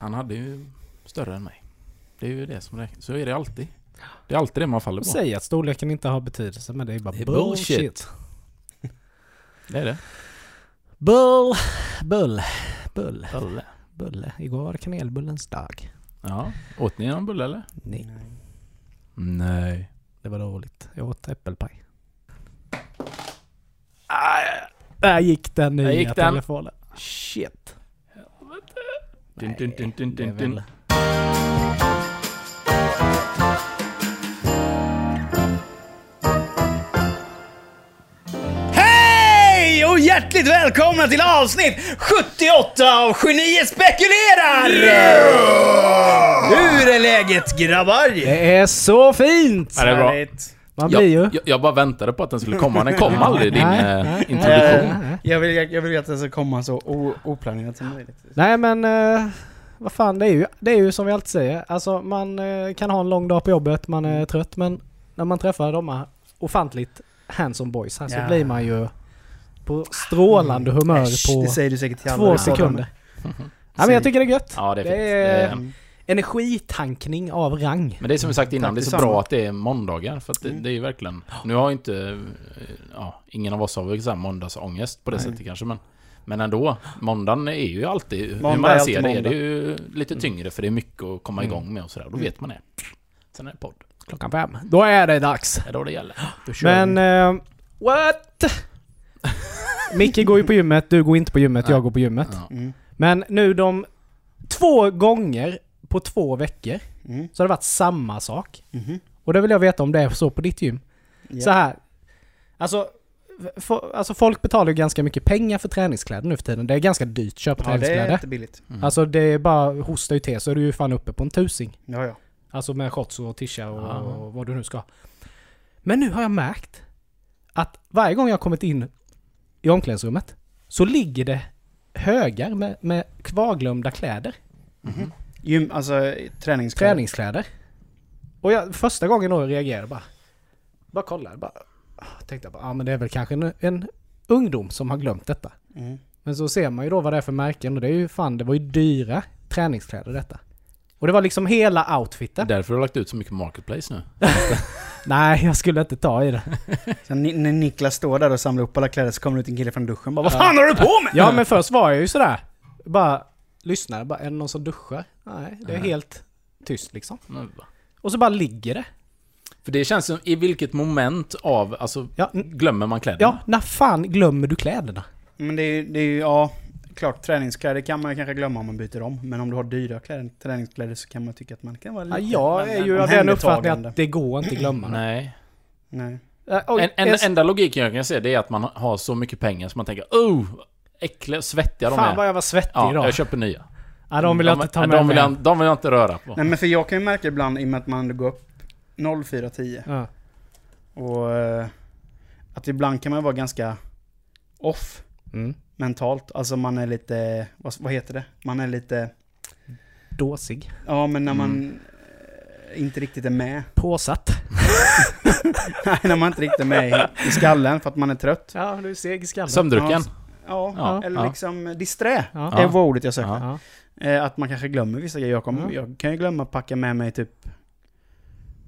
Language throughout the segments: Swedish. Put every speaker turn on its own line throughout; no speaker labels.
Han hade ju större än mig. Det är ju det som räknas. Så är det alltid. Det är alltid det man faller på.
Säg att storleken inte har betydelse, men det är bara
Det är
bullshit.
bullshit. Det är det.
Bull, bull, bull,
Bulle.
bulle. Igår var det kanelbullens dag.
Ja. Åt ni någon bulle eller?
Nej,
Nej.
det var dåligt. Jag åt äppelpaj. Ah, Där gick den nya
gick den.
telefonen. Shit.
Dun, dun, dun, dun,
det är
dun,
väl-
dun.
Hej och hjärtligt välkomna till avsnitt 78 av Geniet spekulerar! Hur är läget grabbar?
Det är så fint!
Ja, det är bra.
Härligt.
Man blir ju...
Jag, jag, jag bara väntade på att den skulle komma. Den kom aldrig, din
Nej,
eh, introduktion.
nej, nej.
Jag vill, jag vill att det ska komma så o, oplanerat som möjligt.
Nej men, eh, vad fan det är ju, det är ju som vi alltid säger. Alltså man eh, kan ha en lång dag på jobbet, man är trött men när man träffar de här ofantligt handsome boys här så
Ja.
blir man ju på strålande humör
Äsch,
på
det säger du säkert till alla
två sekunder. Ja men jag tycker det är gött.
Ja, det är
Det
fint. Det är,
Mm.
Energitankning av rang.
men det är som vi sagt innan, det är så bra att det är måndagar. För att det,
Mm.
det är ju verkligen... Nu har ju inte... eh, Ja, ingen av oss har väl så här måndagsångest på det
Nej.
sättet kanske, men... Men ändå, måndagen är ju alltid... hur
Måndag
man
är
än
alltid
ser det, är det ju lite tyngre för det är mycket att komma
Mm.
igång med och sådär. Då
Mm.
vet man det. Sen är det podd.
Klockan fem. Då är det dags.
Det är då det gäller.
Men, eh, what? Micke går ju på gymmet, du går inte på gymmet,
Nej.
jag går på gymmet.
Ja.
Mm.
Men nu de två gånger på två veckor
Mm.
så har det varit samma sak.
Mhm.
Och det vill jag veta om det är så på ditt gym.
Ja.
Så här. Alltså, f- alltså folk betalar ju ganska mycket pengar för träningskläder nu för tiden. Det är ganska dyrt att köpa
Ja, det är
träningskläder.
inte billigt.
Mm.
Alltså det är bara hosta ut till så är du ju fan uppe på en tusing.
Ja, ja.
Alltså med shorts och tisha och,
Ja.
och vad du nu ska. Men nu har jag märkt att varje gång jag har kommit in i omklädningsrummet så ligger det högar med, med kvarglömda kläder.
Mhm.
Gym, alltså träningskläder.
Träningskläder. Och jag, första gången då reagerade bara... Bara kollade, bara... ah, Tänkte jag bara, ja men det är väl kanske en, en ungdom som har glömt detta.
Mm.
Men så ser man ju då vad det är för märken och det är ju fan, det var ju dyra träningskläder detta. Och det var liksom hela outfiten.
därför du har lagt ut så mycket marketplace nu.
Nej, jag skulle inte ta i det.
Sen när Niklas står där och samlar upp alla kläder så kommer det ut en kille från duschen bara Vad fan har du på med?
Ja men först var jag ju sådär. Bara lyssnade, bara är det någon som duschar? Nej, det är
Ja.
helt tyst liksom.
Nu.
Och så bara ligger det.
För det känns som, i vilket moment av, alltså,
Ja,
glömmer man kläderna?
ja när fan glömmer du kläderna?
Men det är ju, det är ju, ja, klart träningskläder kan man kanske glömma om man byter om. Men om du har dyra kläder, träningskläder så kan man tycka att man kan vara
Ja,
lite...
jag är ju av den uppfattningen att det går inte att glömma.
Nej.
Nej.
Äh,
En, en,
en-
enda logiken jag kan se det är att man har så mycket pengar så man tänker oh, äckliga, svettiga de
Fan
är.
vad jag var svettig
Ja,
idag.
jag köper nya.
Ja, de vill jag inte ta med
de, vill jag, de vill jag inte röra på.
Nej men för jag kan ju märka ibland i och med att man går upp 04.10
Ja.
och eh, att ibland kan man vara ganska off
Mm.
mentalt. Alltså man är lite, vad, vad heter det? Man är lite,
Dåsig.
ja men när man
Mm.
eh, inte riktigt är med.
Påsatt.
Nej, när man inte riktigt är med i, i skallen för att man är trött.
Ja, du är seg i skallen.
Sömndrucken.
Ja,
Ja,
eller
ja.
liksom disträ.
Ja.
Det var ordet jag sökte.
Ja.
Eh, att man kanske glömmer vissa grejer. Jag, kommer,
Ja.
jag kan ju glömma att packa med mig typ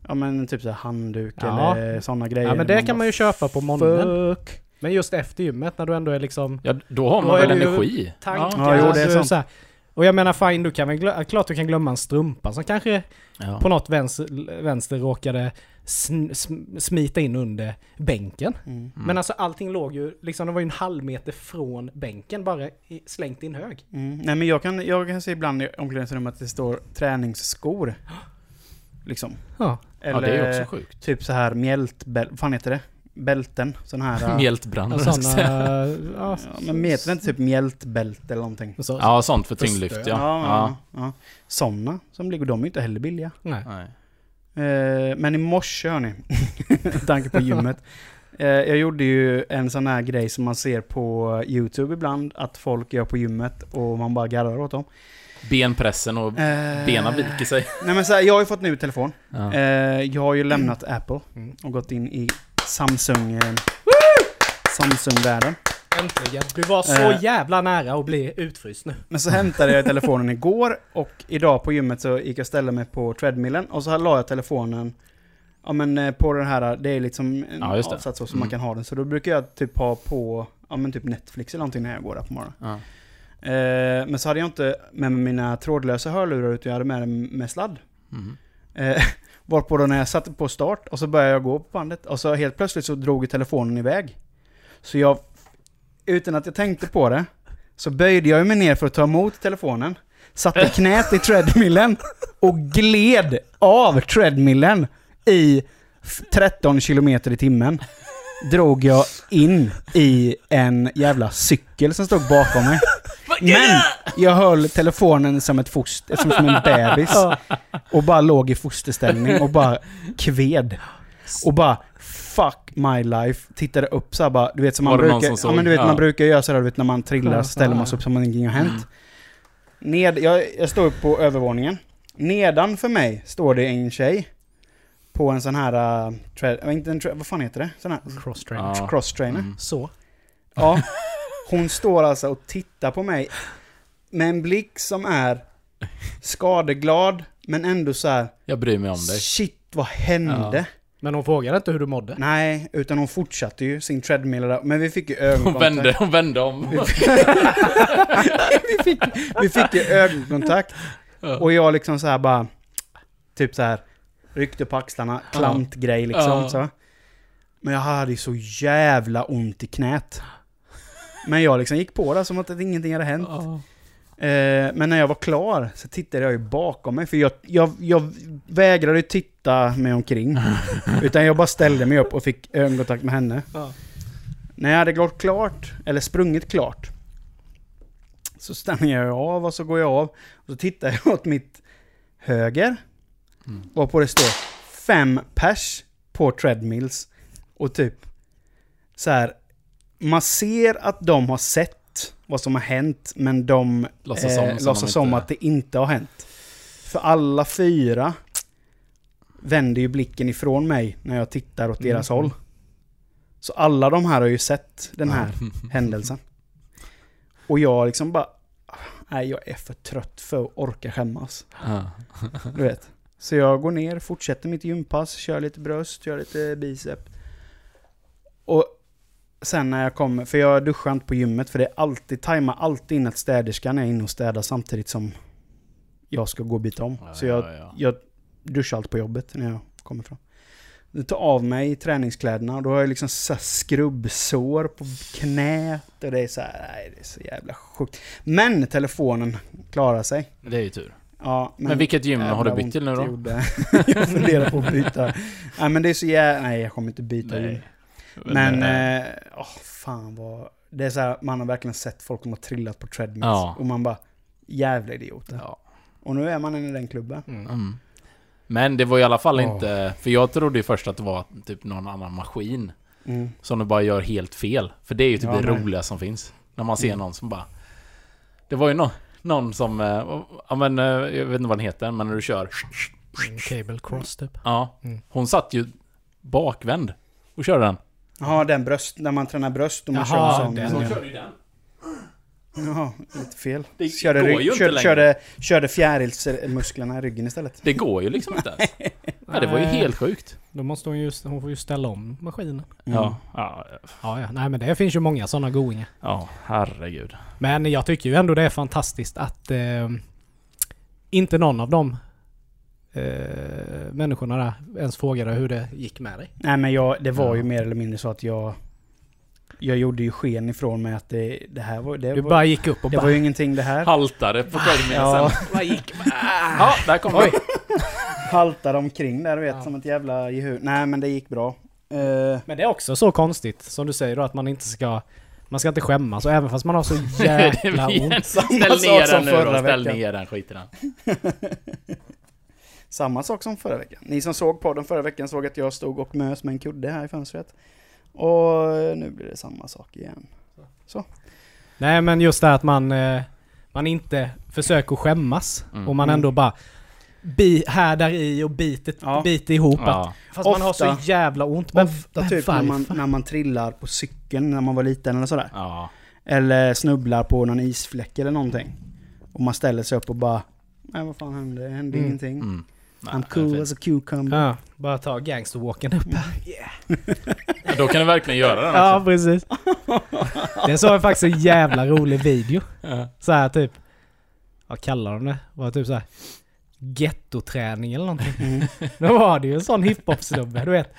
Ja men typ så här handduk
Ja.
eller sådana grejer.
ja, men det kan man ju köpa på morgonen.
Fuck.
Men just efter gymmet när du ändå är liksom
Ja, då har
Då
man
är
väl energi?
tankar.
Ja, jo, det är
så-
sant.
Och jag menar fine, du kan väl glö- klart du kan glömma en strumpa som kanske
Ja.
på något vänster, vänster råkade smita in under bänken.
Mm.
Mm.
Men alltså allting låg ju, liksom det var ju en halv meter från bänken bara i, slängt i en hög.
Mm. Nej men jag kan, jag kan se ibland i omklädningsrummet att det står träningsskor. Liksom.
Ja.
Eller
ja, det är ju också sjukt.
typ så här mjältbäl... Vad fan heter det? Bälten. Sån här... äh,
Mjältbrand.
Och
eller vad jag ska säga.
sådana... ja,
ja, men heter det inte typ mjältbälte eller någonting?
så,
Ja, sånt för tyngdlyft ja.
ja.
ja.
Såna som ligger, de är ju inte heller billiga.
Nej.
Nej.
Eh, men i morse hörni, med tanke på gymmet. Eh, jag gjorde ju en sån här grej som man ser på YouTube ibland, att folk gör på gymmet och man bara garvar åt dem.
Benpressen och
Eh,
benen viker sig.
Nej men så här, jag har ju fått ny telefon.
Ja.
Jag har ju lämnat Apple
Mm.
och gått in i Samsung... Samsung-världen.
Äntligen. Du var så
Eh.
jävla nära att bli utfryst nu.
Men så hämtade jag telefonen igår och idag på gymmet så gick jag och ställde mig på treadmillen och så la jag telefonen Ja men eh, på den här, det är liksom en
Ja, just det.
avsats så som
Mm.
man kan ha den. Så då brukar jag typ ha på, ja men typ Netflix eller någonting när jag går där på morgonen.
Ja.
Eh, men så hade jag inte med mig mina trådlösa hörlurar utan jag hade med dem med sladd.
Mm.
Eh, varpå då när jag satte på start och så började jag gå på bandet och så helt plötsligt så drog telefonen iväg. Så jag, utan att jag tänkte på det, så böjde jag mig ner för att ta emot telefonen. Satte knät i treadmillen och gled av treadmillen i f- 13 kilometer i timmen. Drog jag in i en jävla cykel som stod bakom mig. Men jag höll telefonen som ett foster, som, som en bebis. Och bara låg i fosterställning och bara kved. Och bara fuck my life. Tittade upp så här bara, du vet som man
Var
brukar,
som
ja, men du vet
Ja.
man brukar göra sådär, du vet när man trillar
Ja,
så ställer man sig upp som om ingenting har hänt.
Mm.
Ned, jag, jag står upp på övervåningen. Nedan för mig står det en tjej. På en sån här, uh, tra- inte en tra- vad fan heter det? Sån här
Cross-train.
Ja.
cross trainer.
Mm.
Så.
Ja. Hon står alltså och tittar på mig med en blick som är skadeglad, men ändå så här.
Jag bryr mig om dig.
Shit, vad hände?
Ja.
Men hon frågade inte hur du mådde.
Nej, utan hon fortsatte ju sin treadmill där. Men vi fick ju
Hon
ögonkontakt.
vände, hon vände om.
vi, fick, vi fick ju ögonkontakt.
Ja.
Och jag liksom så här bara... Typ så här Ryckte på axlarna, klantgrej liksom
Ja.
så. Men jag hade ju så jävla ont i knät. Men jag liksom gick på det som att ingenting hade hänt. Eh, men när jag var klar så tittade jag ju bakom mig. För jag, jag, jag vägrade titta mig omkring. utan jag bara ställde mig upp och fick ögonkontakt med henne.
Ja.
När jag hade gått klart, eller sprungit klart. Så stannar jag av och så går jag av. Och så tittar jag åt mitt höger.
Mm.
Varpå det står fem pers på treadmills. Och typ så här. Man ser att de har sett vad som har hänt, men de
Låtsas som,
eh,
som
låtsas som
inte-
att det inte har hänt. För alla fyra vänder ju blicken ifrån mig när jag tittar åt deras
Mm.
håll. Så alla de här har ju sett den här händelsen. Och jag liksom bara... Nej, jag är för trött för att orka skämmas. Du vet. Så jag går ner, fortsätter mitt gympass, kör lite bröst, kör lite bicep. Och sen när jag kommer, för jag duschar inte på gymmet för det är alltid, tajmar alltid in att städerskan är inne och städar samtidigt som jag ska gå och byta om.
Ja,
Så jag,
ja, ja.
jag duschar alltid på jobbet när jag kommer fram. Jag tar av mig träningskläderna och då har jag liksom så skrubbsår på knät och det är så här, nej det är så jävla sjukt. Men telefonen klarar sig.
Det är ju tur.
Ja,
Men, vilket gym har du bytt till nu då?
gjorde. jag funderar på att byta. Nej men det är så jävla... Nej jag kommer inte byta gym. Men,
eh,
åh fan vad... Det är så här, man har verkligen sett folk som har trillat på treadmills.
Ja.
Och man bara, jävla idioter.
ja.
Och nu är man i den klubben.
Mm.
Mm. Men det var i alla fall
Åh.
inte... För jag trodde ju först att det var typ någon annan maskin
Mm.
som du bara gör helt fel. För det är ju typ
Ja,
det roliga som finns. När man ser
Mm.
någon som bara... Det var ju någon, någon som... eh, Ja men, eh, jag vet inte vad den heter, men när du kör...
Cable cross typ.
Ja.
Mm.
Hon satt ju bakvänd och körde den.
Ja, den bröst, när man tränar bröst och man
Jaha,
kör sån.
den,
ja.
ja.
körde ju den.
Jaha, lite fel.
Det
körde,
går
rygg-
ju inte
körde,
längre.
körde, körde fjärilsmusklerna i ryggen istället.
Det går ju liksom inte ens. Ja, det var ju
Nej,
helt sjukt.
Då måste hon ju, hon får ju ställa om maskinen.
Mm.
Ja, ja,
Ja, ja. Nej men det finns ju många sådana goingar.
ja, herregud.
Men jag tycker ju ändå det är fantastiskt att eh, inte någon av de eh, människorna där ens frågade hur det gick med dig.
Nej men jag, det var
Ja.
ju mer eller mindre så att jag... Jag gjorde ju sken ifrån mig att det, det här var... Det,
Du
var,
bara gick upp och
det
bara...
var ju ingenting det här.
Haltade på treadmillen
Ja,
sen.
Bara gick...
Ja, där kom
Oj.
haltade omkring där du vet,
Ja.
som ett jävla jehu. Nej men det gick bra. Eh,
Men det är också så konstigt, som du säger då, att man inte ska... Man ska inte skämmas, och även fast man har så jäkla ont.
Ställ ner
som
den nu då, ställ
veckan.
ner den skiten.
Samma sak som förra veckan. Ni som såg podden förra veckan såg att jag stod och mös med en kudde här i fönstret. Och nu blir det samma sak igen.
Nej men just det att man... Eh, man inte försöker skämmas.
Mm.
Och man
Mm.
ändå bara... bi, härdar i och biter,
Ja.
biter ihop. Att,
Ja.
fast man har så
Ofta-
jävla ont. Men,
Ofta
men
typ när man, när man trillar på cykeln när man var liten eller sådär.
Ja.
Eller snubblar på någon isfläck eller någonting. Och man ställer sig upp och bara... Nej vad fan hände? Det hände
Mm.
ingenting.
Mm. Nej,
I'm cool as a cucumber.
Ja, bara ta gangsterwalken upp här.
Ja, Då kan du verkligen göra den
Ja,
också.
precis. Det såg jag faktiskt en jävla rolig video.
Ja.
Så här typ... Vad kallar de det? Var typ så här Gettoträning eller någonting.
Mm.
Då var det ju en sån hiphop-snubbe, du vet.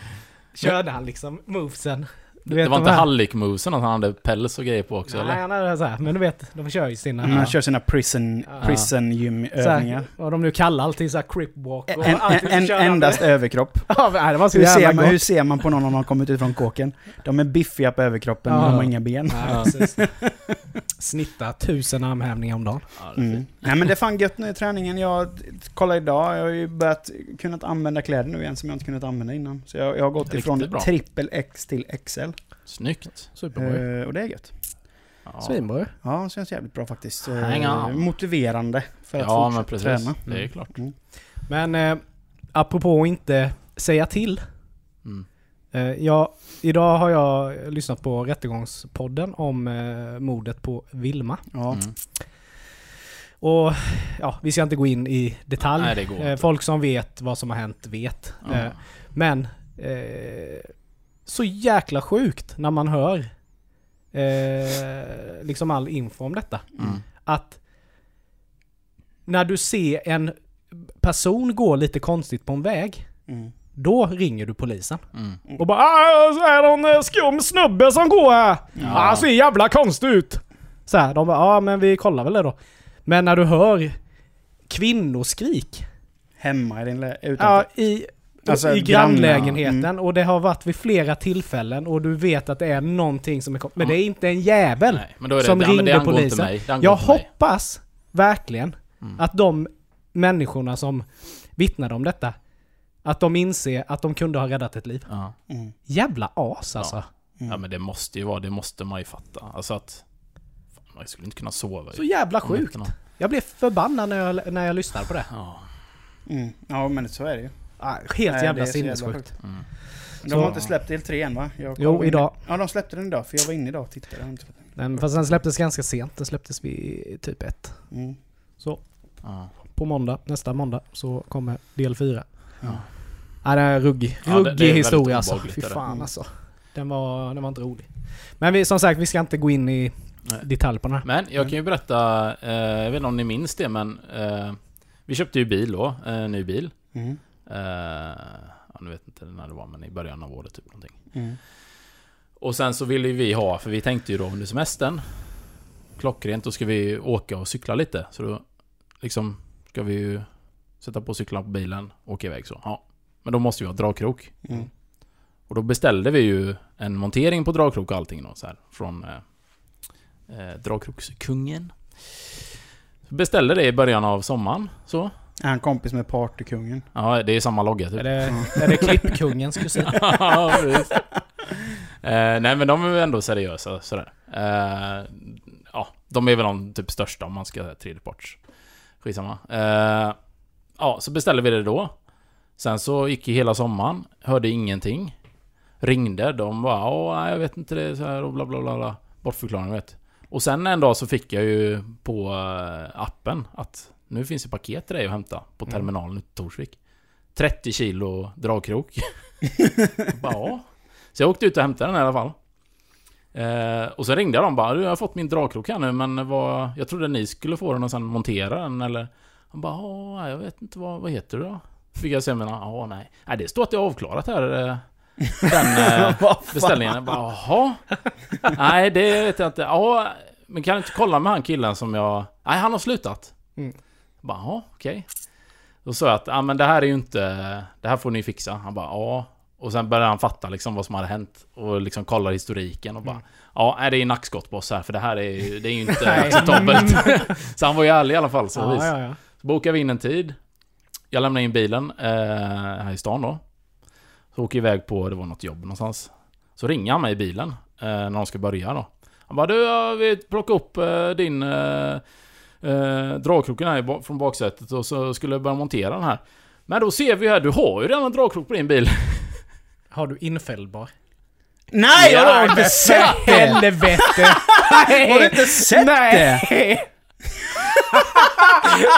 Körde han liksom movesen. Du vet,
Det var
de
inte hallick-mosen att han hade päls och grejer på också
Nej,
eller?
han hade så här, men du vet, de kör ju sina...
Man kör sina prison,
Ja.
prison
så
gymövningar.
här, vad de nu kallar allting så här crip walk och
En, en, en,
han
endast överkropp.
Ja, nej, det var så
Hur
jävla
ser, man, hur ser man på någon om de har kommit ut från kåken? De är biffiga på överkroppen men
Ja.
de har inga ben.
Nej, precis. Snitta tusen armhävningar om dagen.
Ja,
Mm. Nej men det är fan gött nu i träningen. Jag kollar idag, jag har ju börjat kunnat använda kläder nu igen som jag inte kunnat använda innan. Så jag, jag har gått
Riktigt
ifrån
bra.
trippel X till XL.
Snyggt.
Superbra.
Eh, och det är gött.
Ja.
Svinbra
Ja, det känns jävligt bra faktiskt. Eh, motiverande för att
Ja, men
fortsätta
precis.
träna.
Det är
Mm.
klart.
Mm.
Men eh, apropå att inte säga till.
Mm.
Eh, ja, idag har jag lyssnat på Rättegångspodden om eh, mordet på Vilma.
Ja.
Mm.
Och ja, vi ska inte gå in i detalj.
Nej,
Eh. Folk som vet vad som har hänt vet. Eh, men eh, så jäkla sjukt när man hör eh, liksom all info om detta.
Mm.
Att när du ser en person gå lite konstigt på en väg,
Mm.
då ringer du polisen.
Mm.
Och bara ah, så är det eh, skum snubbe som går här.
Ja.
Ah, ser jävla konstig ut. Så här, de bara ja men vi kollar väl det då. Men när du hör kvinnoskrik
Hemma i din lä-
ja,
utanför.
i,
Alltså,
i grannlägenheten
mm.
och det har varit vid flera tillfällen och du vet att det är någonting som är Men det är inte en jävel.
Nej, men då är det,
som
ja, det
ringde
inte
polisen.
mig. Det
Jag hoppas verkligen
Mm.
att de människorna som vittnade om detta, att de inser att de kunde ha räddat ett liv.
Ja.
Mm.
Jävla as alltså.
Mm.
ja, men det måste ju vara, det måste man ju fatta. Alltså att... Fan, man skulle inte kunna sova
Så jävla sjukt. Jag blev förbannad när jag, när jag lyssnade på det.
Ja.
Mm. Ja men så är det ju.
Ah, helt
Nej,
jävla sinnessjukt.
sjukt.
Mm.
De
Så-
har inte släppt del 3 än va? Jag
Jo,
kollade in-
idag.
Ja de släppte den idag för jag var inne idag och tittade. Inte den.
Fast den släpptes ganska sent. Den släpptes vid typ ett.
Mm.
Så
Ja.
på måndag, nästa måndag, så kommer del fyra.
Ja.
Ja, det är en ruggig,
Ja, det-
ruggig
det är väldigt
historia alltså. Fy
är det.
fan
Mm.
alltså. Den var, den var inte rolig. Men vi, som sagt, vi ska inte gå in i
Nej.
detalj på den här.
Men jag kan ju berätta, eh, jag vet inte om ni minns det men eh, Vi köpte ju bil då, en ny bil.
Mm.
Eh, ja, nu vet inte när det var men i början av året typ någonting.
Mm.
Och sen så ville vi ha, för vi tänkte ju då under semestern Klockrent, då ska vi åka och cykla lite. Så då liksom ska vi ju sätta på cyklarna på bilen och åka iväg så. Ja. Men då måste vi ha dragkrok.
Mm.
Och då beställde vi ju en montering på dragkrok och allting då, så här, från eh, eh, dragkrokskungen. Beställde det i början av sommaren, så.
Är han kompis med partykungen?
Ja, det är samma logga typ.
Är det, är det klippkungens kusin?
Ja, precis. eh, nej men de är väl ändå seriösa sådär. Eh, ja, de är väl de typ största om man ska säga tredjeparts. Skitsamma. Eh, ja, så beställde vi det då. Sen så gick ju hela sommaren, hörde ingenting. Ringde, de bara ja, nej, jag vet inte det så här och bla bla bla. bla. Bortförklaring vet. Och sen en dag så fick jag ju på eh, appen att nu finns det paket till dig att hämta på
Mm.
terminalen i Torsvik. 30 kilo dragkrok. bara, ja. Så jag åkte ut och hämtade den i alla fall. Eh, och så ringde jag dem bara, du jag har fått min dragkrok här nu men vad, jag trodde ni skulle få den och sen montera den eller? Han bara, ja, jag vet inte vad, vad heter du då? Fick jag se mina, ja nej. Nej det står att är avklarat här. eh, Den eh, beställningen. Jag bara, jaha? Nej det vet jag inte. Ja, men kan du inte kolla med han killen som jag... Nej han har slutat.
Mm.
Jag bara, jaha okej. Då sa jag att, ja men det här är ju inte... Det här får ni fixa. Han bara, ja. Och sen började han fatta liksom vad som hade hänt. Och liksom kollar historiken och bara,
Mm.
ja nej, det är nackskottboss här för det här är ju, det är ju inte acceptabelt. så han var ju ärlig i alla fall. Så
Ja,
vis.
ja, ja.
Så bokade vi in en tid. Jag lämnade in bilen eh, här i stan då. Så åker jag iväg på, det var något jobb någonstans. Så ringer han mig i bilen eh, när de ska börja då. Han bara du, jag vill plocka upp eh, din, eh, dragkroken här från baksätet och så skulle jag börja montera den här. Men då ser vi här, du har ju redan en dragkrok på din bil.
Har du infällbar?
Nej, jag har inte sett det!
Helvete!
Har du inte sett det?
Nej!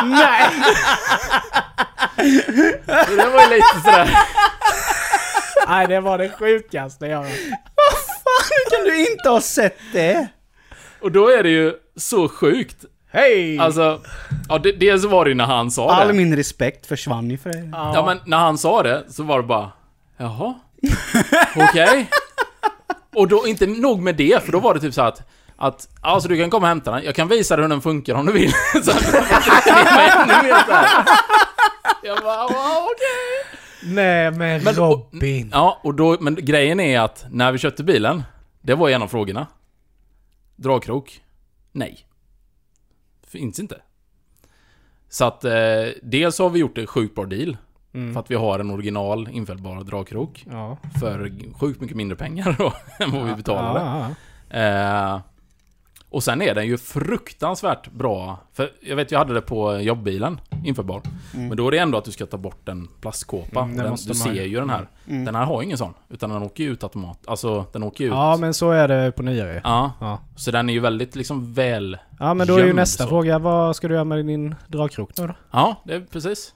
Nej!
Så det var ju lite sådär.
Nej, det var det sjukaste jag hört.
Hur kan du inte ha sett det?
Och då är det ju så sjukt.
Hej!
Alltså, ja, det, dels var det ju när han sa
All
det.
min respekt försvann ju för dig.
Ja men när han sa det så var det bara Jaha? Okej? Och då, inte nog med det, för då var det typ så att att, alltså du kan komma och hämta den, jag kan visa dig hur den funkar om du vill. så att jag tryckte ner mig ännu mer så här. Jag bara, "Ja, okej.
Nej men,
Men-
Robin.
Ja, och då, men grejen är att när vi köpte bilen, det var en av frågorna. Dragkrok? Nej. Finns inte. Så att, eh, dels har vi gjort en sjukt bra deal.
Mm.
För att vi har en original infällbar dragkrok.
Ja.
För sjukt mycket mindre pengar då, än vad vi betalade.
Ja, ja.
Eh, och sen är den ju fruktansvärt bra. För jag vet, jag hade det på jobbbilen, införbar. Men då är det ändå att du ska ta bort en plastkåpa.
Mm,
den, du
ju.
ser ju den här.
Mm.
Den här har ju ingen sån. Utan den åker ju ut automat. Alltså, den åker ju ut.
ja, men så är det på nyare.
Ja,
Ja.
så den är ju väldigt liksom väl...
Ja, men då är ju nästa
så.
fråga, vad ska du göra med din dragkrok nu då?
Ja, det är precis.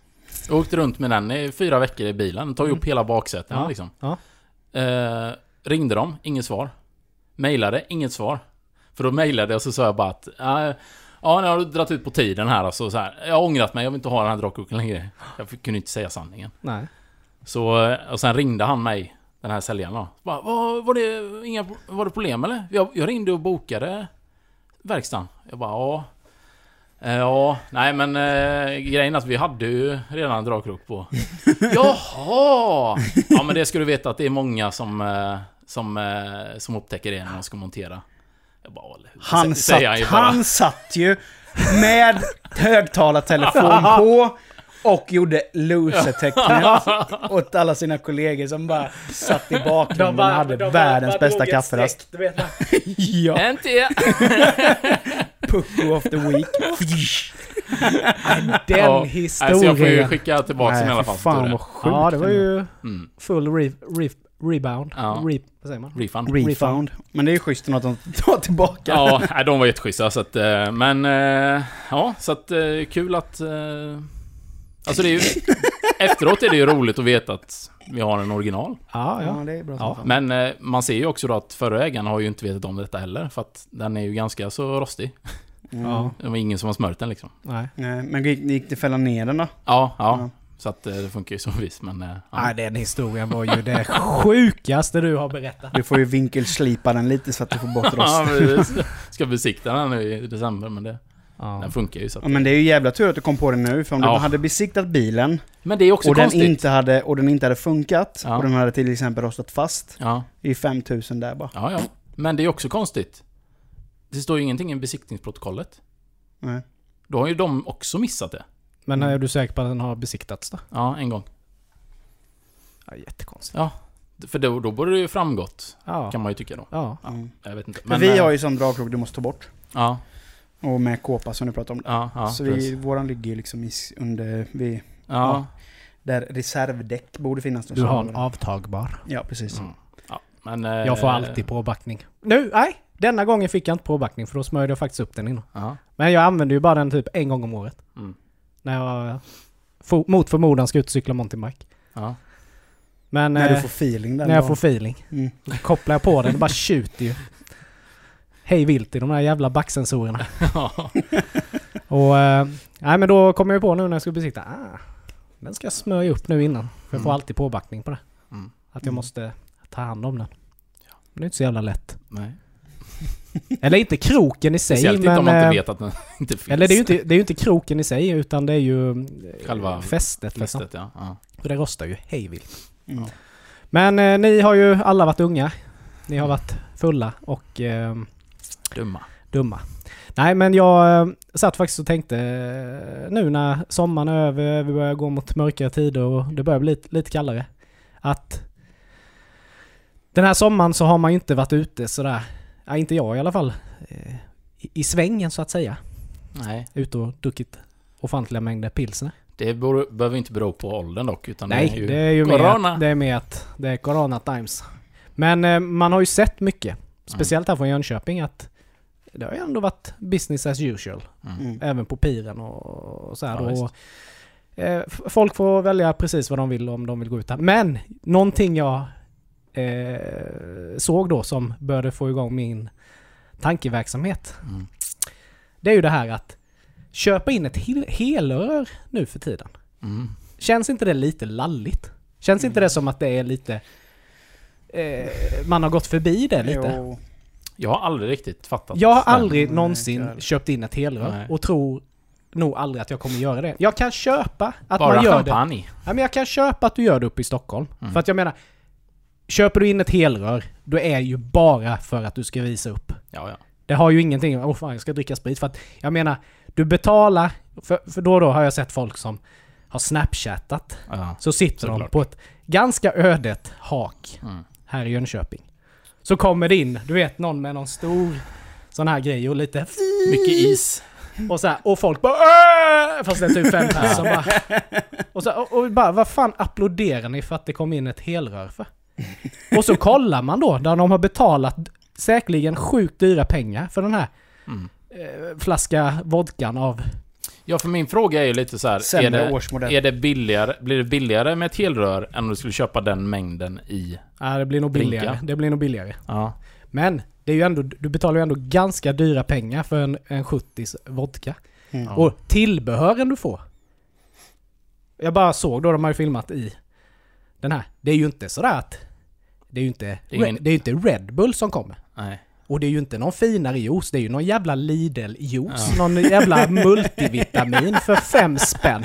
Jag åkte runt med den i fyra veckor i bilen. Tog upp hela baksätena
Mm. Ja,
liksom.
ja.
Eh, ringde dem, inget svar. Mailade, inget svar. För då mailade jag och så sa jag bara att... ja, nu har du dragit ut på tiden här alltså. Så här, jag har ångrat mig, jag vill inte ha den här dragkroken längre. Jag kunde inte säga sanningen.
Nej.
Så, och sen ringde han mig, den här säljaren då. Bara, var, var, det, inga, var det problem eller? Jag, jag ringde och bokade verkstaden. Jag bara, ja. Eh, Ja, nej men eh, grejen är att vi hade ju redan dragkrok på. Jaha! Ja men det ska du veta att det är många som, eh, som, eh, som upptäcker det när de ska montera. Bara, "Åh,
Han satt,
bara.
han satt ju med högtalartelefon på och gjorde loser-tecknet åt alla sina kollegor som bara satt i bakgrunden och hade världens bästa kafferast. ja,
En till!
pucko of the week.
Den
Ja,
historien.
Nej, så jag får ju skicka tillbaka den i alla fall.
fan
Fan,
vad sjukt.
ja, det var ju
mm.
full re, re, rebound.
Ja.
Re, vad säger man?
Refund.
Refund. Men det är ju schysst att de tar tillbaka.
Ja, de var jätteschyssta så att, eh, men eh, ja, så att eh, kul att... Alltså det är ju... efteråt är det ju roligt att veta att vi har en original.
Ja, ja.
Ja, det är bra.
Ja.
Men man ser ju också då att förra ägaren har ju inte vetat om detta heller, för att den är ju ganska så rostig.
Mm.
ja.
Det var ingen som har smört den liksom.
Nej.
Nej, Men gick, gick det fälla ner den då?
Ja, ja.
Ja.
Så att eh, det funkar ju så visst, men... eh, ja.
Nej, den historien var ju det sjukaste du har berättat.
Du får ju vinkelslipa den lite så att du får bort
Ja,
rost.
vi ska besikta den nu i december, men det,
Ja.
den funkar ju så att,
Ja, men det är ju jävla tur att du kom på det nu, för om du
Ja.
hade besiktat bilen
Men det är också
och den,
konstigt.
inte hade, och den inte hade funkat,
Ja.
och den hade till exempel rostat fast,
Ja,
det är ju 5000 där bara.
ja, ja. Men det är också konstigt. Det står ju ingenting i besiktningsprotokollet.
Nej.
Då har ju de också missat det.
Men är du säker på att den har besiktats då?
Ja, en gång.
Ja, jättekonstigt.
För då, då borde det ju framgått,
Ja.
kan man ju tycka då.
Ja.
Mm.
Jag vet inte.
Men vi
eh,
har ju sån dragkrok du måste ta bort.
Ja,
Och med kåpa som du pratade om.
ja, ja.
så vi, våran ligger ju liksom i, under, vi,
Ja.
där reservdäck borde finnas.
Du har en avtagbar.
Ja, precis.
Mm. ja. Men... eh,
Jag får alltid påbackning. Nu, nej! Denna gången fick jag inte påbackning för då smörjde jag faktiskt upp den innan.
Ja.
Men jag använder ju bara den typ en gång om året.
Mm.
När jag fo- mot förmodan ska ut och cykla mountainbike.
Ja.
Men
När
eh,
du får feeling där.
när jag
då.
får feeling.
Mm.
Kopplar jag på den, det bara tjuter ju. Hej vilt i de där jävla backsensorerna. Och... Eh, nej men då kom jag på nu när jag skulle besikta. Ah, den ska jag smörja upp nu innan. För jag får
Mm.
alltid påbackning på det.
Mm.
Att jag
Mm.
måste ta hand om den. Men det är inte så jävla lätt.
Nej.
Eller inte kroken i sig
Speciellt
men...
inte om man inte
eh,
vet att den inte finns.
Eller det är ju inte, det är inte kroken i sig utan det är ju eh,
Själva
fästet liksom.
Fästet, ja. ja.
För det rostar ju hejvilt.
Mm.
Men eh, ni har ju alla varit unga. Ni har varit fulla och eh,
Dumma.
dumma. Nej men jag eh, satt faktiskt och tänkte eh, nu när sommaren är över, vi börjar gå mot mörkare tider och det börjar bli lite, lite kallare. Att den här sommaren så har man ju inte varit ute sådär, ja, inte jag i alla fall, eh, i, i svängen så att säga.
Nej,
ute och druckit ofantliga mängder pilsner.
det beror, behöver inte bero på åldern dock, utan
Nej,
det är ju...
det är ju
corona.
med, det är med att det är corona times. Men eh, man har ju sett mycket, speciellt här från Jönköping, att det har ju ändå varit business as usual.
Mm.
Mm.
Även på piren och, så här.
Ja,
och, eh, folk får välja precis vad de vill om de vill gå ut här. Men någonting jag eh, såg då som började få igång min tankeverksamhet.
Mm.
Det är ju det här att köpa in ett hel- helrör nu för tiden.
Mm.
Känns inte det lite lalligt? Känns inte det som att det är lite... Eh, man har gått förbi det lite?
Jo.
Jag har aldrig riktigt fattat.
Jag har
det.
aldrig
Nej,
någonsin köpt in ett helrör
Nej.
och tror nog aldrig att jag kommer göra det. Jag kan köpa att
Bara
man gör det.
champagne.
Ja, men jag kan köpa att du gör det uppe i Stockholm.
Mm.
För att jag menar, köper du in ett helrör, då är det ju bara för att du ska visa upp.
Ja, ja.
Det har ju ingenting, åh fan jag ska dricka sprit. För att jag menar, du betalar, för, för då och då har jag sett folk som har snapchattat.
ja.
Så sitter de
Såklart.
på ett ganska ödet hak
Mm.
här i Jönköping. Så kommer det in, du vet någon med någon stor sån här grej och lite
Mycket is.
och så här, och folk bara "Åh!" Fast det är typ fem pers som bara... Och, så, och, och bara, vad fan applåderar ni för att det kom in ett helrör för? Och så kollar man då, där de har betalat säkerligen sjukt dyra pengar för den här
Mm.
eh, flaska vodkan av...
Ja, för min fråga är ju lite så här. Är det,
årsmodell.
är det billigare, blir det billigare med ett helrör än om du skulle köpa den mängden i...
Ja, det blir nog billigare. Det blir nog billigare.
Ja.
Men det är ju ändå, du betalar ju ändå ganska dyra pengar för en, en 70 vodka.
Mm.
Och tillbehören du får. Jag bara såg då, de har ju filmat i den här. Det är ju inte sådär att... Det är ju inte,
Det är ingen-
det är inte Red Bull som kommer.
Nej.
Och det är ju inte någon finare juice, det är ju någon jävla Lidl-juice.
Ja.
Någon jävla multivitamin för fem spänn.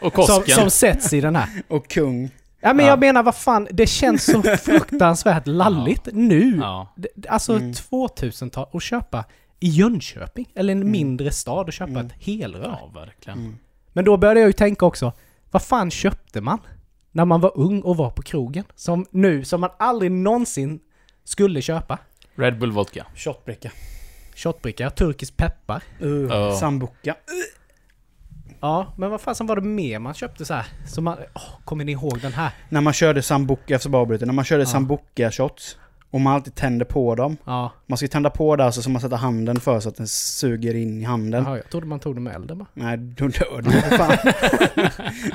Och
Som,
Kosken.
som sätts i den här.
Och kung.
Ja men
Ja.
jag menar vad fan, det känns så fruktansvärt lalligt nu.
Ja.
Alltså
Mm.
2000-tal och köpa i Jönköping, eller en
Mm.
mindre stad och köpa
Mm.
ett helrör.
ja, verkligen.
Mm.
Men då började jag ju tänka också, vad fan köpte man? När man var ung och var på krogen? Som nu, som man aldrig någonsin skulle köpa.
Red Bull Vodka.
Shotbricka.
Shotbricka, turkisk peppar.
Uh,
Ja.
Sambuca.
Ja, men vad fasen var det mer man köpte så här? Så man, åh, kommer ni ihåg den här?
När man körde sambuca, efter bara avbryter, när man körde
Ja.
sambuca-shots och man alltid tände på dem.
Ja,
Man ska tända på det alltså så man sätter handen för så att den suger in i handen.
jaha, jag trodde man tog det med elden bara.
Nej, då dör du för fan.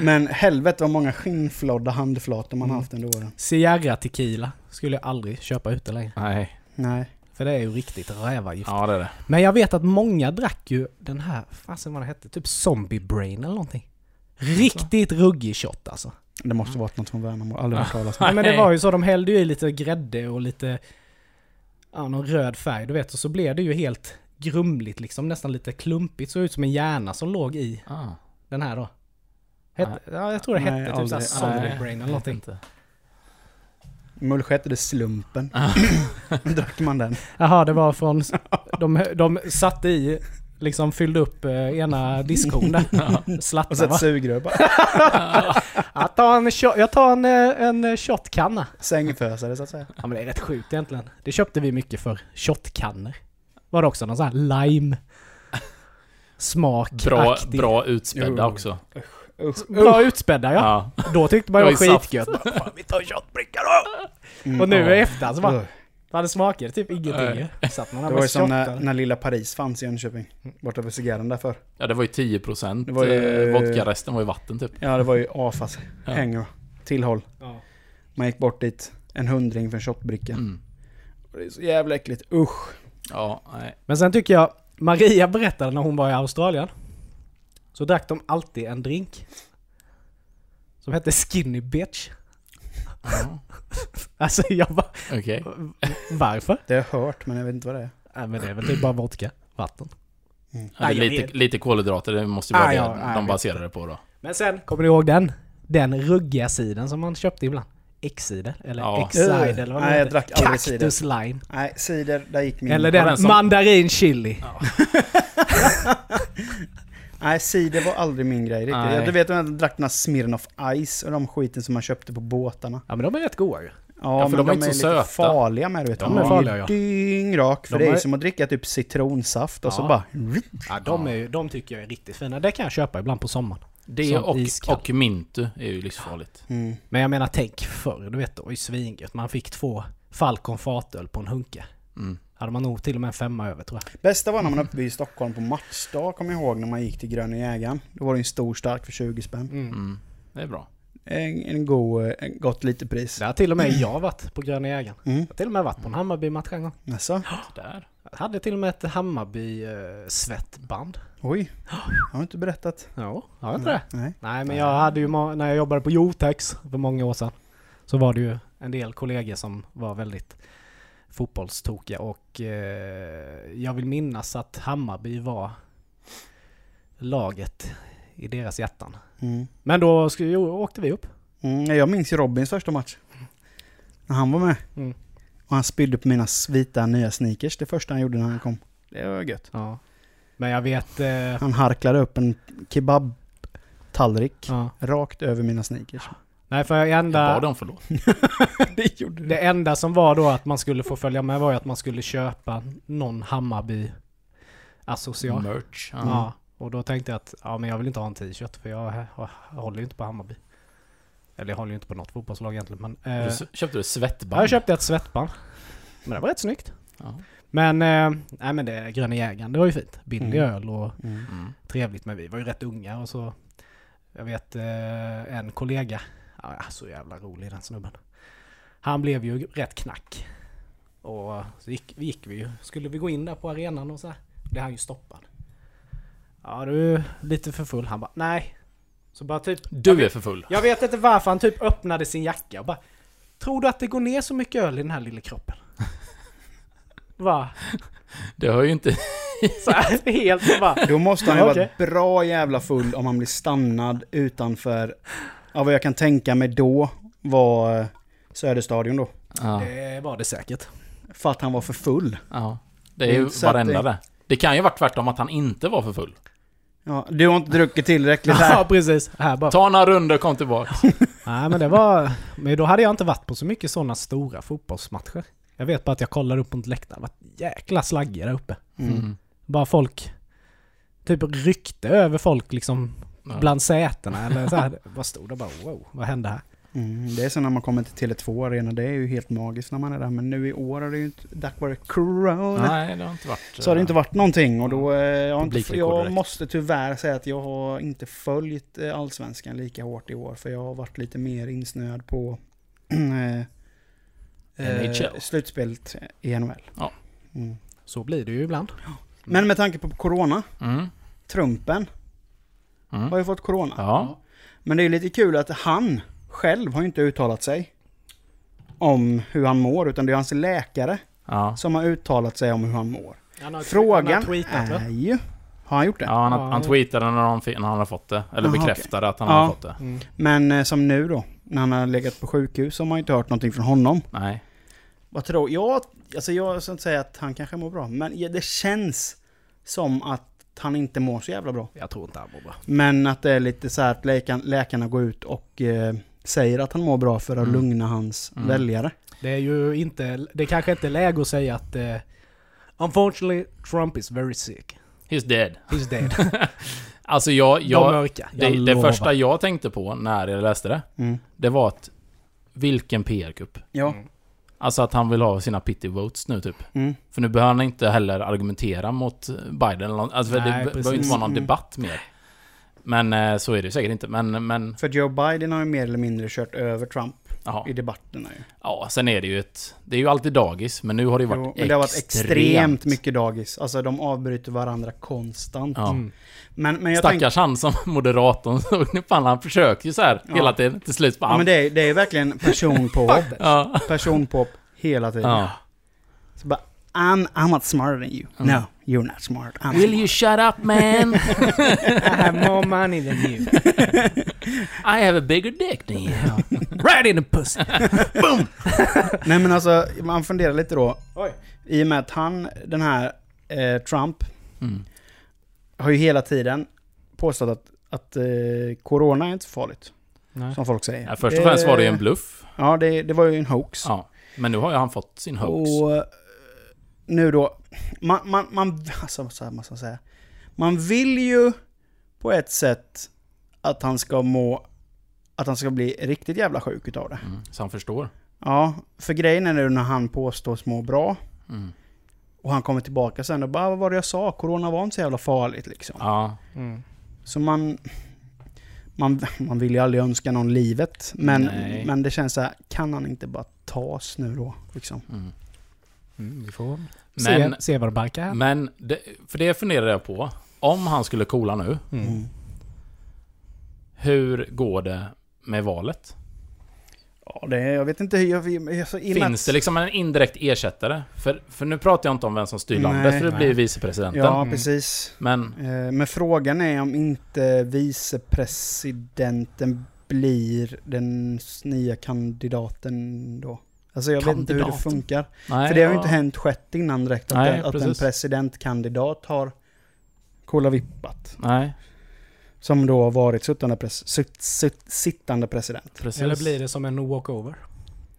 Men helvete vad många skinnflodda handflator man
Mm.
haft under åren.
Sierra Tequila skulle jag aldrig köpa ute längre.
Nej.
Nej.
För det är ju riktigt rävargift.
Ja, det är det.
Men jag vet att många drack ju den här, fasen vad det hette, typ Zombie Brain eller någonting. Riktigt ruggig shot alltså.
Det måste varit något från Värnamo, aldrig hört talas om.
Ja, men det
Nej.
var ju så, de hällde ju i lite grädde och lite, ja någon röd färg du vet. Och så blev det ju helt grumligt liksom, nästan lite klumpigt. Såg ut som en hjärna som låg i
Ah.
den här då. Hette, ja, jag tror det hette typ såhär
Nej,
Brain eller någonting.
inte.
Mullsjö hette det Slumpen. Drack man den.
Jaha, det var från... De, de satte i, liksom fyllde upp eh, ena diskon där.
Och
Slatta
så ett sugrör bara.
Jag tar en, shot, jag tar en, en shotkanna.
Sängfösare så att säga.
Ja men det är rätt sjukt egentligen. Det köpte vi mycket för shotkannor. Var det också någon sån här lime smak
Bra, bra utspädda också.
Usch.
Bra utspädda ja.
Ja.
Då tyckte man det var skitgött. Bara, Fan, vi tar shotbricka då!
Mm,
Och nu
Ja.
i efterhand så bara,
Ugh.
fan det smakade typ ingenting. Satt man
Det var ju som när, när lilla Paris fanns i Jönköping. Borta vid cigarren därför.
ja, det var ju 10%
Det var ju-
eh, vodka, resten var ju vatten typ.
Ja, det var ju AFAs
Ja.
hänger. Tillhåll.
Ja.
Man gick bort dit. En hundring för en shotbricka.
Mm.
Och Det är så jävla äckligt. Usch.
Ja, nej.
Men sen tycker jag, Maria berättade när hon var i Australien. Så drack de alltid en drink. Som hette Skinny Bitch.
Ja,
Alltså jag bara,
Okej.
varför?
Det har jag hört, men jag vet inte vad det är.
Nej men det är väl typ bara vodka, vatten.
Ja, det är
Nej, jag
lite, lite kolhydrater, det måste ju vara
Ah,
det
ja,
de baserar det på då.
Men sen, kommer ni ihåg den? Den ruggiga sidan som man köpte ibland. X-cider, eller
Ja.
X-side eller vad
Nej,
det
jag drack aldrig cider.
Cactus lime.
Nej, cider, där gick min...
Eller
den
den,
som-
mandarin chili.
Nej, cider var aldrig min grej riktigt.
Nej.
Du vet, jag drack den här Smirnoff Ice och de skiten som man köpte på båtarna.
Ja men de är rätt goda ju.
Ja,
för
men
de är inte så
lite
söta.
farliga med du vet.
De
De
är
är
farliga, ja.
dyngrak. För
De
det är
är-
som att dricka typ citronsaft och så
Ja.
bara...
Ja, de, är, ju- de tycker jag är riktigt fina. Det kan jag köpa ibland på sommaren.
Det
Som
och,
iskall.
och Mintu är ju livsfarligt.
Mm.
Men jag menar tänk förr, du vet, det var ju svingött. Man fick två Falcon fatöl på en hunke.
Mm.
Hade man nog till och med en femma över tror jag.
Bästa var när man uppe i Stockholm på matchdag, kommer jag ihåg, när man gick till Gröna Jägaren. Då var det en stor stark för 20 spänn.
Mm. Det är bra.
En, en god, eh, en gott lite pris.
Det har till och med jag varit på Gröna Jägaren.
Mm.
Jag har till och med varit på en Hammarby-match en gång.
Alltså,
Där.
Jag hade till och med ett Hammarby-svettband.
oj. Har inte berättat.
Ja, har jag inte det?
Nej.
Nej, men jag hade ju, när jag jobbade på Jotex för många år sedan, så var det ju en del kollegor som var väldigt fotbollstokiga och eh, jag vill minnas att Hammarby var laget i deras hjärtan.
Mm.
Men då åkte vi upp.
Mm, jag minns ju Robins första match. När han var med.
Mm.
Och han spydde på mina vita nya sneakers det första han gjorde när han kom. Det var gött.
Ja. Men jag vet... Eh,
Han harklade upp en kebab-tallrik
ja.
rakt över mina sneakers.
Nej, för
Jag
enda,
bad om förlåt.
det gjorde
det enda som var då att man skulle få följa med var ju att man skulle köpa någon Hammarby associat.
Merch. Ja.
Ja, och då tänkte jag att ja, men jag vill inte ha en t-shirt för jag, jag, jag håller ju inte på Hammarby. Eller jag håller ju inte på något fotbollslag egentligen men...
Du
Eh,
s- Köpte du svettband?
jag köpte ett svettband. Men det var rätt snyggt.
Ja.
Men, eh, nej men det Gröna Jägaren, det var ju fint. Billig
Mm.
öl och
Mm.
Mm.
trevligt. Men vi var ju rätt unga och så... Jag vet eh, en kollega, ja, så jävla rolig den snubben. Han blev ju rätt knack. Och så gick, gick vi ju, skulle vi gå in där på arenan och så här, blev han ju stoppad. Ja du är lite för full. Han bara nej. Så bara typ...
Du är
vet,
för full.
jag vet inte varför han typ öppnade sin jacka och bara Tror du att det går ner så mycket öl i den här lilla kroppen? Va?
Det har ju inte...
Så här, helt bara...
Då måste han ju
Okej.
vara bra jävla full om han blir stannad utanför, ja vad jag kan tänka mig då var eh, Söderstadion då.
Ja.
Det var det säkert.
För att han var för full.
ja. Det är ju
Så att
varenda
det-
det. Det kan ju vara tvärtom att han inte var för full.
Ja, du har inte druckit tillräckligt
Ja
här.
precis. Här bara.
Ta några runder kom tillbaka.
Nej men det var... Men då hade jag inte varit på så mycket sådana stora fotbollsmatcher. Jag vet bara att jag kollade upp mot läktaren. Det var jäkla slaggiga där uppe.
Mm.
Mm.
Bara folk... Typ ryckte över folk liksom
Ja.
bland sätena eller så här. Vad stod det bara wow, vad hände här?
Mm, det är så när man kommer till Tele2 Arena, det är ju helt magiskt när man är där. Men nu i år har det ju inte, tack vare corona,
Nej, det har inte varit...
så har det inte varit någonting. Och då, eh, jag, inte, jag måste tyvärr säga att jag har inte följt eh, Allsvenskan lika hårt i år. För jag har varit lite mer insnöad på eh, eh, slutspelet i NHL.
Ja.
Mm.
Så blir det ju ibland.
Men med tanke på corona,
Mm.
Trumpen
Mm.
har ju fått corona.
Ja.
Men det är lite kul att han själv har ju inte uttalat sig om hur han mår, utan det är hans läkare
Ja.
som har uttalat sig om hur han mår.
Han har,
Frågan
han har tweetat,
är ju... Har han gjort det?
Ja, han,
Ja.
han tweetade när han, när han hade fått det. Eller
Aha,
bekräftade att han
Ja.
hade fått det.
Mm.
Men eh, som nu då, när han har legat på sjukhus, så har man ju inte hört någonting från honom.
Nej.
Vad tror jag? Alltså jag ska inte säga att han kanske mår bra, men ja, det känns som att han inte mår så jävla bra.
Jag tror inte han mår bra.
Men att det är lite så här att läkarna, läkarna går ut och eh, säger att han mår bra för att
Mm.
lugna hans
Mm.
väljare.
Det är ju inte... Det kanske inte är läge att säga att... Uh, Unfortunately, Trump is very sick.
He's dead.
He's dead.
Alltså jag...
De
jag
mörka.
det,
Jag
det
lovar.
första jag tänkte på när jag läste det,
Mm.
det var att... Vilken PR-kupp.
Ja.
Alltså att han vill ha sina pity votes nu typ.
Mm.
För nu behöver han inte heller argumentera mot Biden. Alltså
Nej,
det
precis.
behöver inte vara någon
Mm.
debatt mer. Men eh, så är det säkert inte. Men, men...
För Joe Biden har ju mer eller mindre kört över Trump
Jaha.
i debatterna ju.
Ja, sen är det ju ett... Det är ju alltid dagis, men nu har det ju varit
Jo, men det har varit extremt mycket dagis. Alltså de avbryter varandra konstant.
Ja.
Mm.
Men, men jag.
Stackars han som moderatorn, såg fan, han försöker ju så här
Ja.
hela tiden. Till slut bara...
Ja, men det är, det är verkligen personpåhopp.
ja.
personpåhopp hela tiden.
ja.
Så bara, I'm, I'm not smarter than you.
Mm.
No, you're not smart. I'm
Will
smart.
you shut up man?
I have more money than you.
I have a bigger dick than you.
right in the pussy.
Nej men alltså, man funderar lite då.
Oj.
I och med att han, den här eh, Trump,
Mm.
Har ju hela tiden påstått att, att eh, corona är inte så farligt.
Nej.
som folk säger.
Ja, först och främst var det ju en bluff.
Ja, det, det var ju en hoax.
Ja. Men nu har ju han fått sin hoax.
Och eh, nu då, man, man, man, alltså, så här måste man säga. Man vill ju på ett sätt att han ska må, att han ska bli riktigt jävla sjuk utav det.
Mm. Så han förstår.
Ja, för grejen är nu när han påstås må bra
Mm.
Och han kommer tillbaka sen och bara vad var det jag sa? Corona var inte så jävla farligt liksom.
Ja.
Mm.
Så man, man, man vill ju aldrig önska någon livet. Men,
Nej.
men det känns så här, kan han inte bara tas nu då? Liksom?
Mm.
Mm, vi får
Men,
se, se vad det barkar här.
men det, för det funderar jag på. Om han skulle coola nu,
Mm.
hur går det med valet?
Ja, det, jag vet inte hur jag... jag, jag
Finns det liksom en indirekt ersättare? För, för nu pratar jag inte om vem som styr
Nej.
landet, för det
Nej.
blir vicepresidenten.
Ja,
Mm.
precis.
Men
Eh, Men frågan är om inte vicepresidenten blir den nya kandidaten då. Alltså jag vet inte hur det funkar.
nej,
För det har ju
ja.
inte hänt skett innan direkt att,
Nej,
att en presidentkandidat har kolavippat.
Nej,
Som då har varit sittande, pres, sitt, sitt, sittande president.
precis.
Eller blir det som en walkover?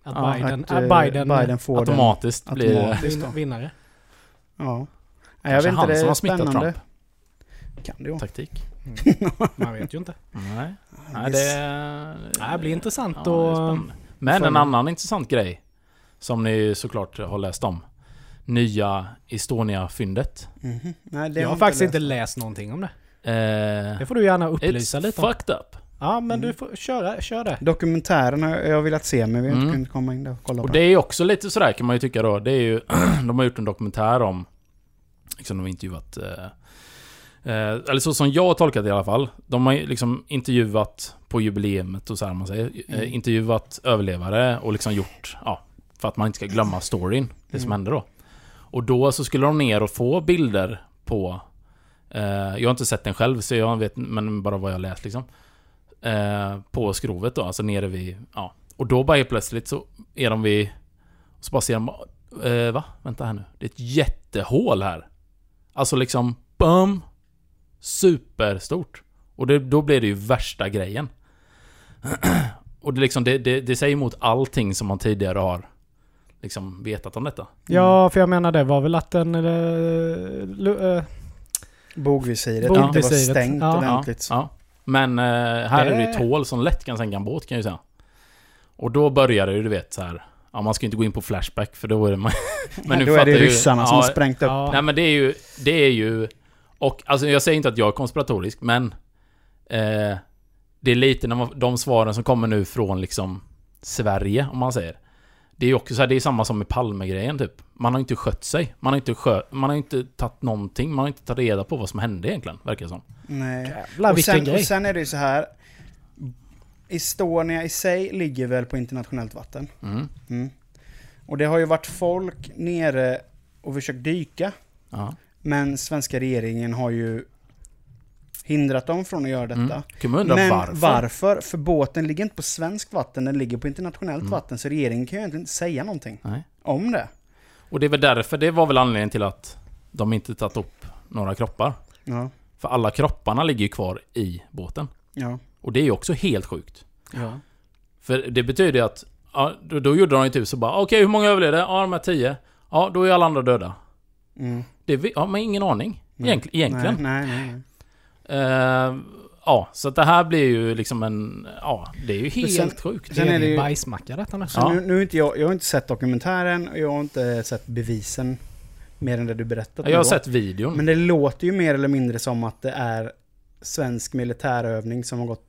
Att
Ja,
Biden,
Att,
att,
eh,
Biden,
Biden får den.
Automatiskt blir det...
Automatiskt.
vin,
då.
vinnare?
Ja. Nej, jag
Kanske
vet inte, det
som har smittat
spännande.
Trump.
Kan det ju.
Taktik.
Man vet ju inte.
Nej, nej det...
Det blir intressant
Ja, spännande. Men en annan intressant grej. Som ni såklart har läst om. Nya Estonia-fyndet.
Nej, det
Jag har
inte
faktiskt
läst.
inte läst någonting om det.
Eh,
Det får du gärna upplysa
it's
lite om.
fucked up.
Ja, men
Mm.
du får köra, kör det.
Dokumentären har jag velat se men vi har inte
Mm.
kunnat komma in där och kolla
Och
på
det är också lite sådär kan man ju tycka då. Det är ju... de har gjort en dokumentär om... Liksom de har intervjuat... Eh, eh, eller så som jag har tolkat det i alla fall. De har liksom intervjuat på jubileumet och så här man säger.
Mm.
Eh, intervjuat överlevare och liksom gjort... Ja, för att man inte ska glömma storyn. Det som
Mm.
hände då. Och då så skulle de ner och få bilder på... Eh, jag har inte sett den själv så jag vet men bara vad jag läst liksom. Eh, på skrovet då, alltså nere vid... Ja. Och då bara helt plötsligt så är de vid... Så bara ser de... Eh, va? Vänta här nu. Det är ett jättehål här. Alltså liksom... Bum! Superstort. Och det, då blir det ju värsta grejen. och det, liksom, det, det, det säger emot allting som man tidigare har liksom vetat om detta.
Ja, för jag menar det var väl att den... Eller, eh, eh, eh,
Bogvisiret inte var stängt
ja.
ordentligt.
Ja. Men eh, här
Det-
är det ju ett hål som lätt kan sänka en båt kan jag ju säga. Och då börjar det ju, du vet så här. Ja, man ska ju inte gå in på Flashback för då är det... man- men nu
Då är det
fattar ju-
ryssarna som
ja,
har sprängt upp.
ja.
Nej men det är ju... Det är ju... Och alltså jag säger inte att jag är konspiratorisk, men... Eh, det är lite när man, de svaren som kommer nu från liksom Sverige, om man säger. Det är ju också så här, det är samma som med Palmegrejen typ. Man har inte skött sig. Man har inte skö, Man har inte tagit någonting. Man har inte tagit reda på vad som hände egentligen, verkar det som.
Nej.
Jävlar
Och sen,
grej.
och sen är det ju så här. Estonia i sig ligger väl på internationellt vatten.
Mm.
Mm. Och det har ju varit folk nere och försökt dyka.
Ja.
Men svenska regeringen har ju hindrat dem från att göra detta.
Mm. Kan man undra
Men
varför?
varför? För båten ligger inte på svenskt vatten, den ligger på internationellt
Mm.
vatten. Så regeringen kan ju egentligen inte säga någonting
Nej.
om det.
Och det är väl därför, det var väl anledningen till att de inte tagit upp några kroppar.
Ja.
För alla kropparna ligger ju kvar i båten.
Ja.
Och det är ju också helt sjukt.
Ja.
För det betyder ju att, ja, då, då gjorde de ju typ så bara, okej hur många överlevde? Ja, de här tio. Ja, då är alla andra döda.
Mm.
Det har man ingen aning. Egent, egentligen.
Nej, nej, nej.
Eh, ja, så det här blir ju liksom en, ja, det är ju helt
sen-
sjukt.
sen är det ju-
bajsmacka detta
Ja.
nu, nu inte jag, jag har inte sett dokumentären och jag har inte sett bevisen. Mer än det du berättat
Jag har sett videon.
Men det låter ju mer eller mindre som att det är svensk militärövning som har gått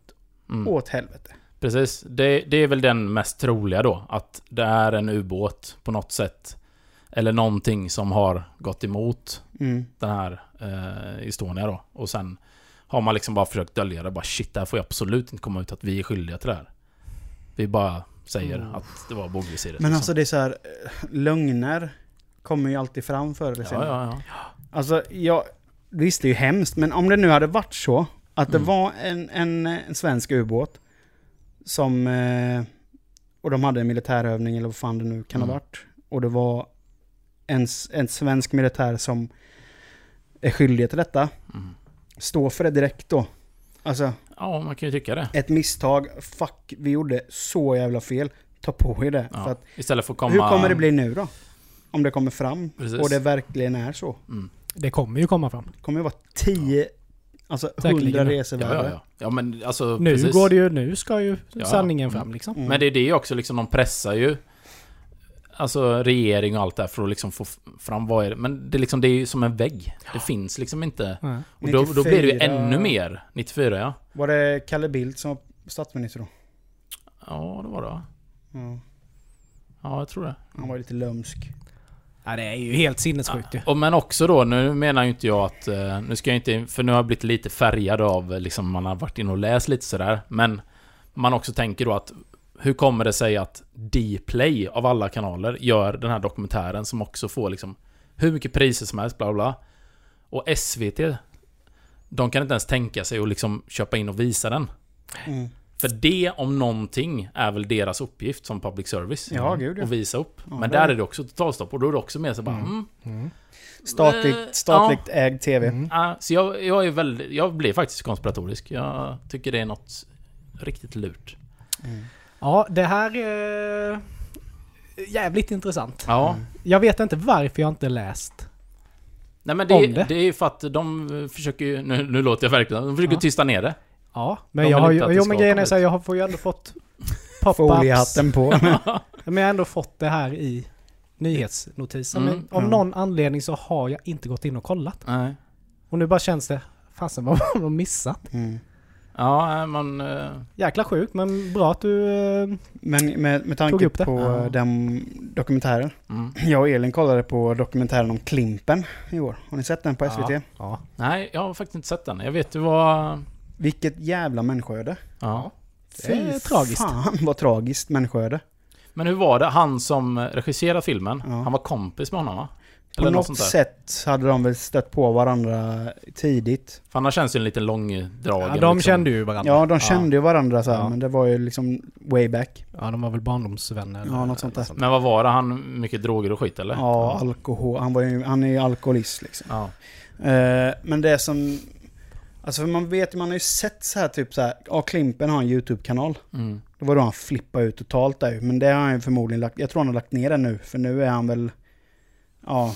Mm.
åt helvete.
Precis. Det, det är väl den mest troliga då. Att det är en ubåt på något sätt. Eller någonting som har gått emot
Mm.
den här eh, Estonia då. Och sen har man liksom bara försökt dölja det. Bara shit, det här får ju absolut inte komma ut att vi är skyldiga till det här. Vi bara säger
Mm.
att det var bogvisiret.
Men
liksom.
alltså det är så här, eh, lögner kommer ju alltid fram förr eller
Ja,
senare.
ja, ja.
Alltså, jag, visst det är ju hemskt, men om det nu hade varit så att det
Mm.
var en, en, en svensk ubåt som... Eh, och de hade en militärövning eller vad fan det nu kan ha
Mm.
varit. Och det var en, en svensk militär som är skyldig till detta.
Mm.
Stå för det direkt då. Alltså,
Ja, man kan ju tycka det.
ett misstag. Fuck, vi gjorde så jävla fel. Ta på er det.
Ja.
För att,
Istället för att komma...
Hur kommer det bli nu då? Om det kommer fram
Precis.
och det verkligen är så.
Mm.
Det kommer ju komma fram.
Det kommer ju vara 10, alltså
Säkerligen.
100 resor
Ja, ja, ja. Ja, men alltså...
Nu
precis.
går det ju, nu ska ju
Ja.
sanningen fram liksom.
Mm.
Men det är det också liksom, de pressar ju Alltså regering och allt det här för att liksom få fram vad är det Men det är liksom, det är ju som en vägg Det finns liksom inte
Nej.
Och då, då blir det ju
94
ännu mer 94 ja
Var det Kalle Bildt som var statsminister då?
Ja, det var det va?
Ja.
Ja, jag tror det
Han var ju lite lömsk.
Ja, det är ju helt sinnessjukt ju.
Och men också då, nu menar ju inte jag att... eh, Nu ska jag inte... För nu har jag blivit lite färgad av eh, liksom, man har varit inne och läst lite sådär. Men man också tänker då att hur kommer det sig att Dplay av alla kanaler gör den här dokumentären som också får liksom hur mycket priser som helst, bla bla. Och SVT, de kan inte ens tänka sig att liksom köpa in och visa den.
Mm.
För det om någonting är väl deras uppgift som public service.
Ja, gud, ja.
Och visa upp.
Ja,
Men där
är-
det också totalstopp och då är det också mer så bara
Mm.
mm.
Mm.
Statligt,
Eh,
statligt ägd TV.
Mm.
Ja, så jag, jag är väldigt, jag blir faktiskt konspiratorisk. Jag tycker det är något riktigt lurt.
Mm.
Ja, det här är jävligt intressant.
Ja.
Mm.
Jag vet inte varför jag inte läst.
Nej men det,
Om det.
det är ju för att de försöker ju, nu, nu låter jag verkligen, de försöker
Ja.
tysta ner det.
Ja, men
De
jag har ju... Jo men grejen är så här, jag har- får ju ändå fått pop-ups.
Foliehatten på.
Men jag har ändå fått det här i nyhetsnotisen.
Mm,
men av
ja.
någon anledning så har jag inte gått in och kollat.
Nej.
Och nu bara känns det... Fasen vad har de missat?
Mm.
Ja, man... eh,
Jäkla sjukt men bra att du... eh,
Men med, med
Tog
tanke
upp det.
på
Ja.
den dokumentären.
Mm.
Jag och Elin kollade på dokumentären om Klimpen i år. Har ni sett den på SVT?
Ja. ja.
Nej, jag har faktiskt inte sett den. Jag vet ju vad...
Vilket jävla människoöde.
Ja.
Det är tragiskt.
fan vad tragiskt människoöde.
Men hur var det? Han som regisserade filmen,
Ja.
han var kompis med honom va?
På
Eller
något
sånt där.
sätt hade de väl stött på varandra tidigt.
För annars känns ju en liten långdragen
ja de
liksom.
kände ju varandra.
Ja, de kände ju varandra så här,
Ja.
men det var ju liksom way back.
Ja, de var väl barndomsvänner.
Ja, något sånt där.
Men vad var det? Han mycket droger och skit eller?
Ja, alkohol. Han, var ju, han är ju alkoholist liksom.
Ja.
Eh, men det som... Alltså för man vet man har ju sett så här typ så här, ja Klimpen har en YouTube-kanal.
Mm.
Det var då han flippade ut totalt där. Men det har han ju förmodligen lagt, jag tror han har lagt ner den nu. För nu är han väl, ja,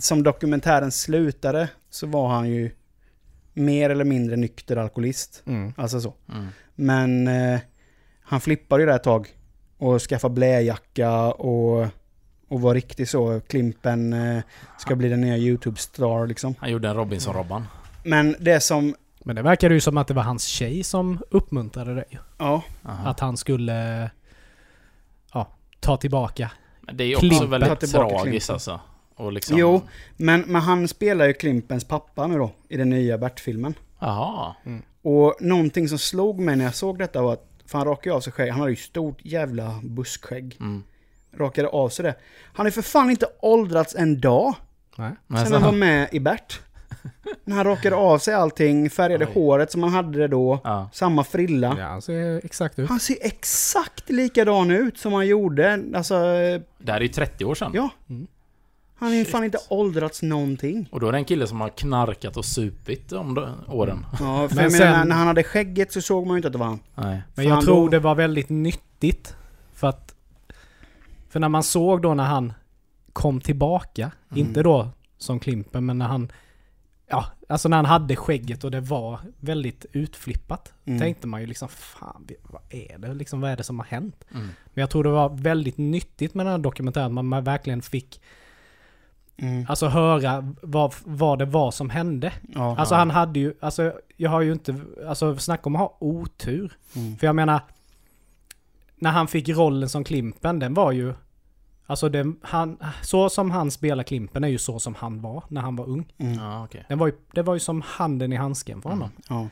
som dokumentären slutade så var han ju mer eller mindre nykter alkoholist.
Mm.
Alltså så.
Mm.
Men eh, han flippade ju där ett tag. Och skaffade bläjacka och, och var riktigt så. Klimpen eh, ska bli den nya YouTube-star liksom.
Han gjorde en Robinson-Robban.
Men det som,
Men det verkade ju som att det var hans tjej som uppmuntrade dig.
ja,
Aha.
Att han skulle... Ja, ta tillbaka.
Det är också
Klimpen.
väldigt tragiskt alltså. Och liksom...
jo, men, men han spelar ju Klimpens pappa nu då. I den nya Bert-filmen.
Jaha.
Och någonting som slog mig när jag såg detta var att, för han rakade av sig skägg, han hade ju stort jävla buskskägg.
Mm.
Rakade av sig det. Han är för fan inte åldrats en dag
Nej.
Sen han var med i Bert. När han rakade av sig allting, färgade
Oj.
håret som han hade det då,
ja.
samma frilla.
Ja, han ser exakt ut.
Han ser exakt likadan ut som han gjorde. Alltså,
Det här är ju 30 år sedan.
ja.
Mm.
Han är ju
Shit.
fan inte åldrats någonting.
Och då är det en kille som har knarkat och supit om de åren.
Ja, för
Men
menar,
sen-
när han hade skägget så såg man ju inte att det var han.
Nej.
Men jag tror
då-
det var väldigt nyttigt. För att... För när man såg då när han kom tillbaka,
Mm.
inte då som Klimpen, men när han... Ja, alltså när han hade skägget och det var väldigt utflippat.
Mm.
Tänkte man ju liksom, fan vad är det? Liksom, vad är det som har hänt?
Mm.
Men jag tror det var väldigt nyttigt med den här dokumentären. Man verkligen fick
Mm.
alltså höra vad, vad det var som hände.
Ja.
Alltså han hade ju, alltså jag har ju inte, alltså snacka om att ha otur.
Mm.
För jag menar, när han fick rollen som Klimpen, den var ju... Alltså den, han, så som han spelar Klimpen är ju så som han var när han var ung.
Mm.
Ja, okej.
Den var ju, det var ju som handen i handsken för honom.
Ja.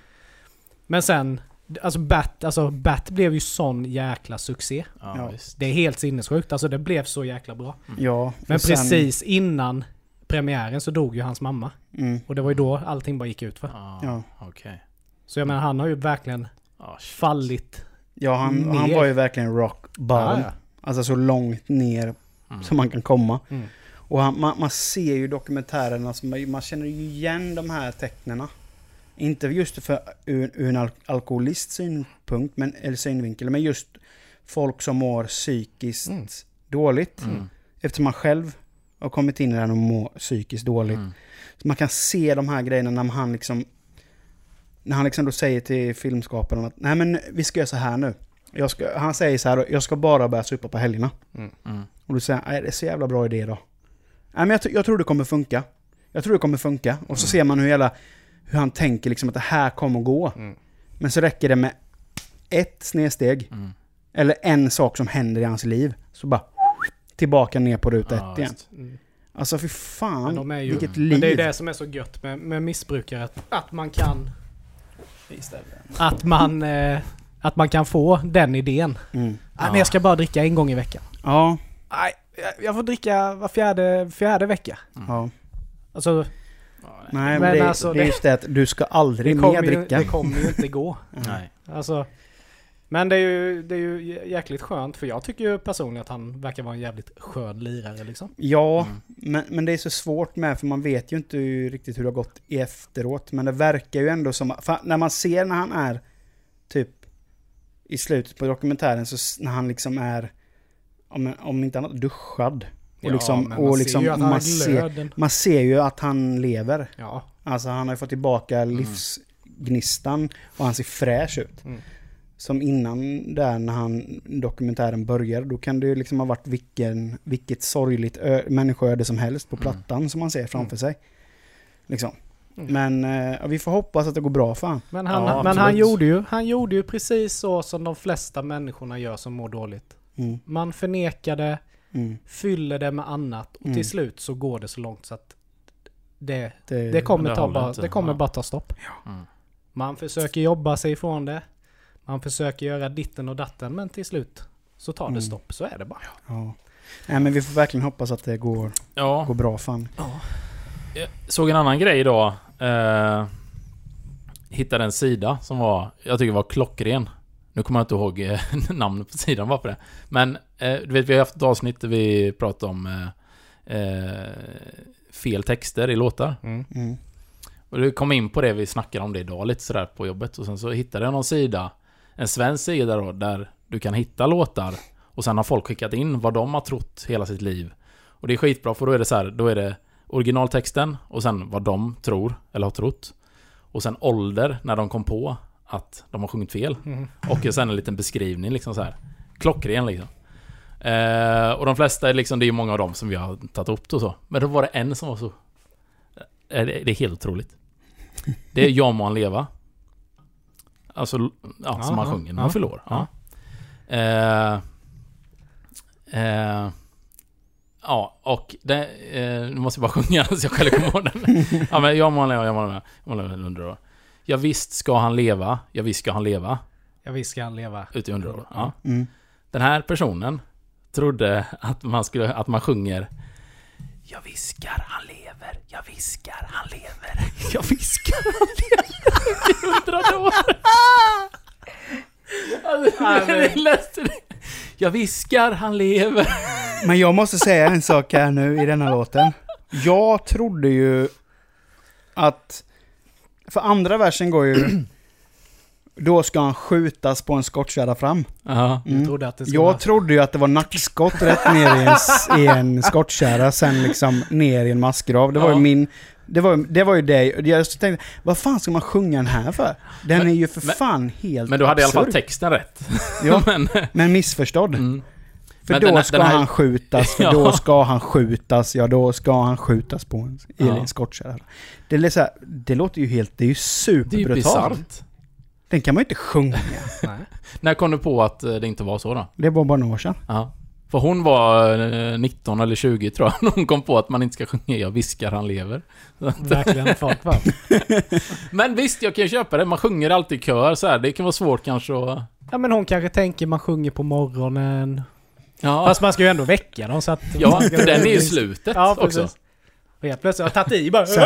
Men sen, alltså Bat, alltså Bat blev ju sån jäkla succé.
Ja,
Ja.
Det är helt sinnessjukt, alltså det blev så jäkla bra.
ja.
Men
sen-
precis innan premiären så dog ju hans mamma.
Mm.
Och det var ju då allting bara gick ut för.
Ja,
Ja.
okej.
Så jag menar han har ju verkligen
shit.
fallit.
Ja, han, han
Ner.
var ju verkligen rock bottom.
Ja,
Alltså så långt ner
Mm.
som man kan komma.
Mm.
Och han, man, man ser ju dokumentären, alltså man, man känner ju igen de här tecknena. Inte just för ur, ur en al alkoholist synpunkt, men, eller synvinkel, men just folk som mår psykiskt
Mm.
dåligt.
Mm.
Eftersom man själv har kommit in i här och mår psykiskt dåligt.
Mm.
Så man kan se de här grejerna när han liksom... När han liksom då säger till filmskaparen att nej men vi ska göra så här nu. Ska, han säger så här, jag ska bara börja supa på helgerna.
Mm.
Och du säger nej det är så jävla bra idé då. Nej men jag, jag tror det kommer funka. Jag tror det kommer funka. Och så ser man hur jävla... Hur han tänker liksom att det här kommer gå.
Mm.
Men så räcker det med ett snedsteg.
Mm.
Eller en sak som händer i hans liv. Så bara tillbaka ner på ruta
Ja,
ett igen.
Mm.
Alltså fy fan,
Men ju,
vilket
men
liv.
det är det som är så gött med, med missbrukare. Att, att man kan... Att man, eh, att man kan få den idén.
Mm.
Nej, men jag ska bara dricka en gång i veckan.
Ja,
Nej, jag- får dricka var fjärde, fjärde vecka.
ja.
Alltså,
Nej, men,
Men
det,
alltså,
det är just det att du ska aldrig mer dricka.
det kommer ju inte gå.
Nej.
Alltså, men det är, ju, det är ju jä- jäkligt skönt för jag tycker ju personligen att han verkar vara en jävligt skön lirare liksom.
Ja,
Mm.
men, men det är så svårt med för man vet ju inte riktigt hur det har gått i efteråt. Men det verkar ju ändå som... När man ser när han är typ i slutet på dokumentären så när han liksom är om, om inte annat duschad. Och liksom,
men
och
man
liksom
ser ju att han
man,
har
ser, man ser ju att han lever.
Ja.
Alltså han har ju fått tillbaka livsgnistan och han ser fräsch ut.
Mm.
Som innan där när han, dokumentären börjar, då kan det ju liksom ha varit vilken, vilket sorgligt ö- människoöde som helst på
Mm.
plattan som man ser framför sig. Liksom.
Mm.
Men eh, ja, vi får hoppas att det går bra för han.
Men, han,
Ja,
men han, gjorde ju, han gjorde ju precis så som de flesta människorna gör som mår dåligt.
Mm.
Man förnekar det,
Mm.
fyller det med annat och
Mm.
till slut så går det så långt så att det,
Det,
det kommer,
det
ta bara,
inte.
det kommer
Ja.
bara ta stopp.
Mm.
Man försöker jobba sig ifrån det. Man försöker göra ditten och datten men till slut så tar det
Mm.
stopp. Så är det bara.
ja. Nej men vi får verkligen hoppas att det går,
Ja,
går bra för han.
jag såg en annan grej idag. Eh, hittade en sida som var, jag tycker var klockren. Nu kommer jag inte ihåg eh, namnet på sidan bara för det. Men, eh, du vet vi har haft ett avsnitt där vi pratade om eh, eh, fel texter i låtar.
Mm.
Och det kom in på det, vi snackade om det idag lite sådär på jobbet. Och sen så hittade jag någon sida, en svensk sida då, där du kan hitta låtar. Och sen har folk skickat in vad de har trott hela sitt liv. Och det är skitbra för då är det så här, då är det originaltexten och sen vad de tror, eller har trott. Och sen ålder, när de kom på att de har sjungit fel.
Mm.
Och sen en liten beskrivning liksom så här. Klockren liksom. Eh, och de flesta är liksom, det är ju många av dem som vi har tagit upp och så. Men då var det en som var så... Eh, det, det är helt otroligt. Det är Jag må han leva. Alltså, ja, som
Ja,
han
ja,
sjunger när han år. Ja. Eh, eh, ja, och det, eh, nu måste jag bara sjunga så jag själv kommer ihåg den. Ja, men jag må han leva, jag må han leva. Jag må han leva. Ja, visst ska han leva. Ja, visst ska han leva.
Ja visst ska han leva.
Ute i underår. Ja.
Mm.
Den här personen trodde att man skulle, att man sjunger Jag viskar, han lever. Jag viskar, han lever. Jag viskar, han lever. I hundrade år. Alltså, jag läste det. Jag viskar, han lever.
Men jag måste säga en sak här nu i denna låten. Jag trodde ju att... För andra versen går ju... Då ska han skjutas på en skottkärra fram.
Ja.
Mm.
trodde att det skulle
Jag
vara...
trodde ju att det var nackskott rätt ner i en, i en skottkärra, sen liksom ner i en massgrav. Det var
Ja.
ju min... Det var, det var ju det. Jag tänkte, vad fan ska man sjunga den här för? Den
Men-
är ju för
men-
fan helt
Men du hade i alla fall
absurd.
texten rätt.
Ja,
Men,
men missförstådd.
mm.
För
Men
då
den
ska
den här-
han skjutas, för
Ja.
då ska han skjutas, ja då ska han skjutas på en, i
Ja.
en skottkärra. Det, är lite så här, det låter ju helt, det är ju
Det är ju
superbrutalt. Den kan man ju inte sjunga.
Nej.
När kom du på att eh, det inte var så då?
Det var bara några år sedan.
Ja. För hon var eh, 19 eller 20 tror jag, när hon kom på att man inte ska sjunga Jag viskar han lever.
Verkligen folk va?
Men visst, jag kan köpa det. Man sjunger alltid i kör så här. Det kan vara svårt kanske att...
Ja men hon kanske tänker man sjunger på morgonen.
Ja,
Fast man ska ju ändå väcka dem så att...
ja för den är ju slutet
Ja,
också.
Och helt plötsligt har jag tagit i bara...
Så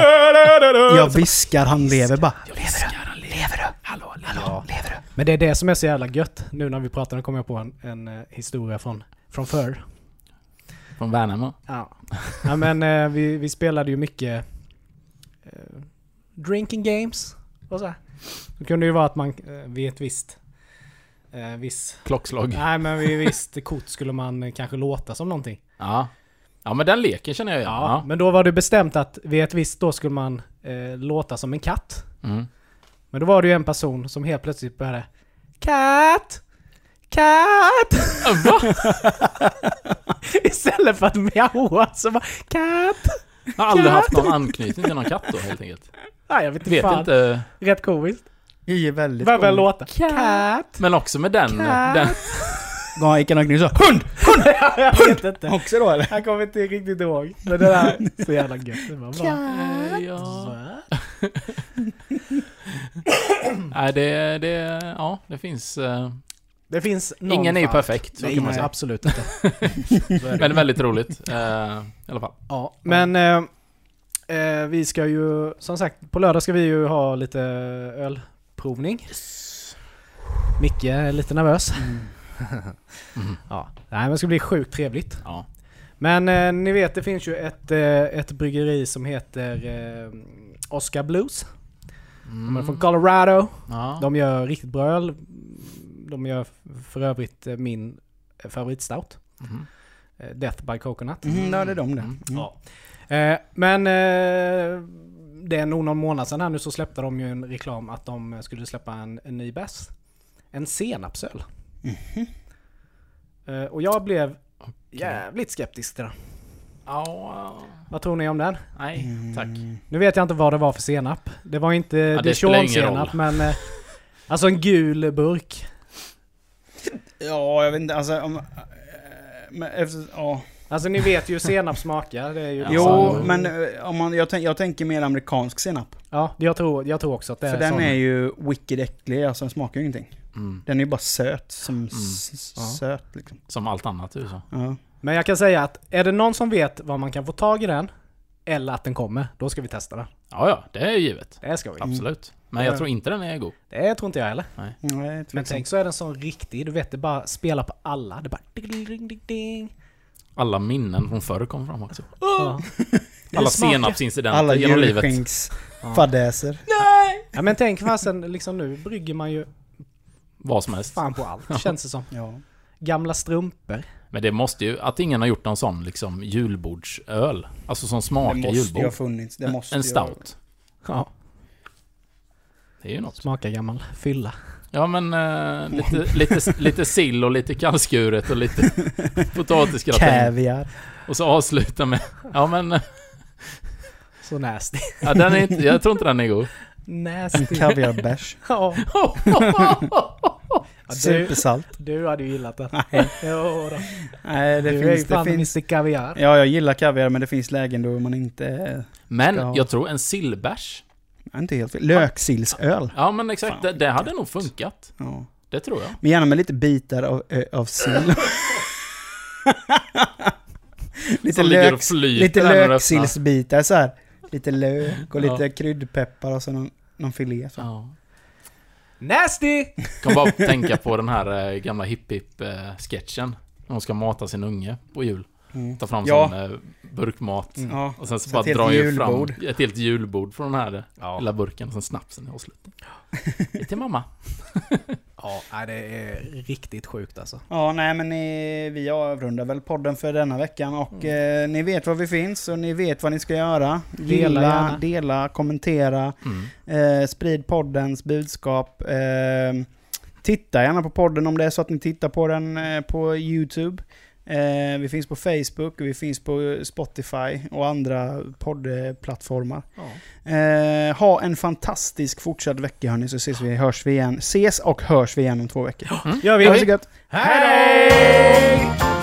Jag viskar, han lever bara.
Jag viskar han lever. du? Hallå, hallå, lever du?
Men det är det som är så jävla gött. Nu när vi pratar, nu kommer jag på en, en eh, historia från, från förr.
Från Värnamo.
Ja. ja men eh, vi, vi spelade ju mycket eh, drinking games. och så här. Det kunde ju vara att man eh, vid ett visst... Eh, viss...
Klockslag.
Nej men vid visst kort skulle man kanske låta som någonting.
Ja. Ja men den leken känner jag igen.
Ja,
Ja.
men då var det bestämt att vid ett visst då skulle man eh, låta som en katt.
Mm.
Men då var det ju en person som helt plötsligt började Katt! Katt!
Va?
Istället för att mjaua så bara Katt!
Jag har aldrig haft någon anknytning till någon katt då helt enkelt.
Nej jag vet inte
Vet
fan.
inte.
Rätt komiskt.
Det är väldigt
Började väl låta. Katt!
Men också med den...
Katt.
den
Gav han gick han omkring och sa HUND!
jag vet inte.
Också då eller?
Jag kommer inte riktigt ihåg. Men det där är så jävla gött. Var bara,
Eh, ja. Nej det, det... Ja, det finns... eh,
Det finns någon
Ingen är ju perfekt, så
Nej,
kan man säga.
absolut inte. Så.
Men väldigt roligt. eh, I alla fall.
Ja, men eh, vi ska ju, som sagt, på lördag ska vi ju ha lite ölprovning. Micke är lite nervös.
Mm.
Ja, nej men det ska bli sjukt trevligt.
Ja.
Men eh, ni vet, det finns ju ett, eh, ett bryggeri som heter eh, Oscar Blues. De är från Colorado.
Ja.
De gör riktigt bra öl. De gör för övrigt eh, min favoritstout.
Mhm.
Eh, Death by Coconut.
Mm, ja, det är de det.
Mm.
Mm.
Ja. Eh, men eh, det är nog någon månad sedan här nu så släppte de ju en reklam att de skulle släppa en, en ny bärs. En senapsöl.
Mhm.
Eh, och jag blev jävligt skeptisk till den.
Ja.
Vad tror ni om den?
Nej, tack.
Mm.
Nu vet jag inte vad det var för senap. Det var inte
Ja,
dijonsenap
roll.
men... Eh, alltså en gul burk.
Ja, jag vet inte, alltså om... eh, Men efter, ja.
Alltså ni vet ju senap smakar. Det är ju
Jo,
liksom-
men eh, om man, jag, tänk, jag tänker mer amerikansk senap.
Ja, jag tror, jag tror också att det
För
är
den
sån.
är ju wicked äcklig, alltså den smakar ju ingenting.
Mm.
Den är ju bara söt som
Ja.
söt liksom.
Som allt annat i USA.
Ja.
Men jag kan säga att är det någon som vet var man kan få tag i den, eller att den kommer, då ska vi testa den.
Ja, ja, det är givet.
Det ska vi.
Absolut. Men
Ja.
jag tror inte den är god.
Det tror inte jag heller.
Nej,
Men
tveksamt.
tänk så är den så riktig, du vet det bara spelar på alla. Det bara ding, ding, ding, ding.
Alla minnen från förr kom fram också.
Ja.
Alla senapsincidenter
Alla
genom livet.
julskinksfadäser.
Ja men tänk fasen, liksom nu brygger man ju
Vad som helst.
fan på allt, känns det som.
Ja.
Gamla strumpor.
Men det måste ju, att ingen har gjort någon sån liksom julbordsöl. Alltså som
Det
smakar
måste ju ha
julbord.
funnits. Det måste
en stout.
Ja.
Det är ju något.
Smakar gammal fylla.
Ja men eh, lite, lite, lite sill och lite kallskuret och lite potatisgratäng.
Kaviar.
Och så avsluta med... Ja men... eh,
Så nasty.
Ja, den är inte, jag tror inte den är god.
Nasty.
Kaviarbärs.
ja. ja du,
Supersalt.
du hade ju gillat den.
Nej.
Jo då.
Nej, det
du är ju
finns... Det finns
Mr Kaviar.
ja, jag gillar kaviar men det finns lägen då man inte...
Men
Ska ha-
jag tror en sillbärs.
Inte helt fel. Löksillsöl.
Ja men exakt,
Fan,
det, det hade nog funkat.
Ja.
Det tror jag.
Men gärna med lite bitar av, ö, av sill. lite löks, lite löksillsbitar så här. Lite lök och
Ja.
lite kryddpeppar och så någon, någon filé. Så.
Ja.
Nasty!
Kan bara tänka på den här eh, gamla hipp-hipp-sketchen. När hon ska mata sin unge på jul.
Mm.
Ta fram
Ja.
sån eh, burkmat.
Mm.
Ja.
Och sen så,
Så
bara drar fram ett helt julbord från den här eh,
Ja.
lilla burken och sen snapsen i avslutning. Det är till mamma.
Ja, det är riktigt sjukt alltså.
Ja, nej men ni, vi avrundar väl podden för denna veckan och eh, ni vet var vi finns och ni vet vad ni ska göra.
Dela
Gilla,
gärna.
dela, kommentera,
Mm.
eh, sprid poddens budskap. Eh, titta gärna på podden om det är så att ni tittar på den eh, på YouTube. Eh, vi finns på Facebook, vi finns på Spotify och andra poddplattformar.
Ja.
Eh, ha en fantastisk fortsatt vecka hörni så ses vi, hörs vi igen. Ses och hörs vi igen om två veckor.
Gör vi?
Ha det så gött!
Hej!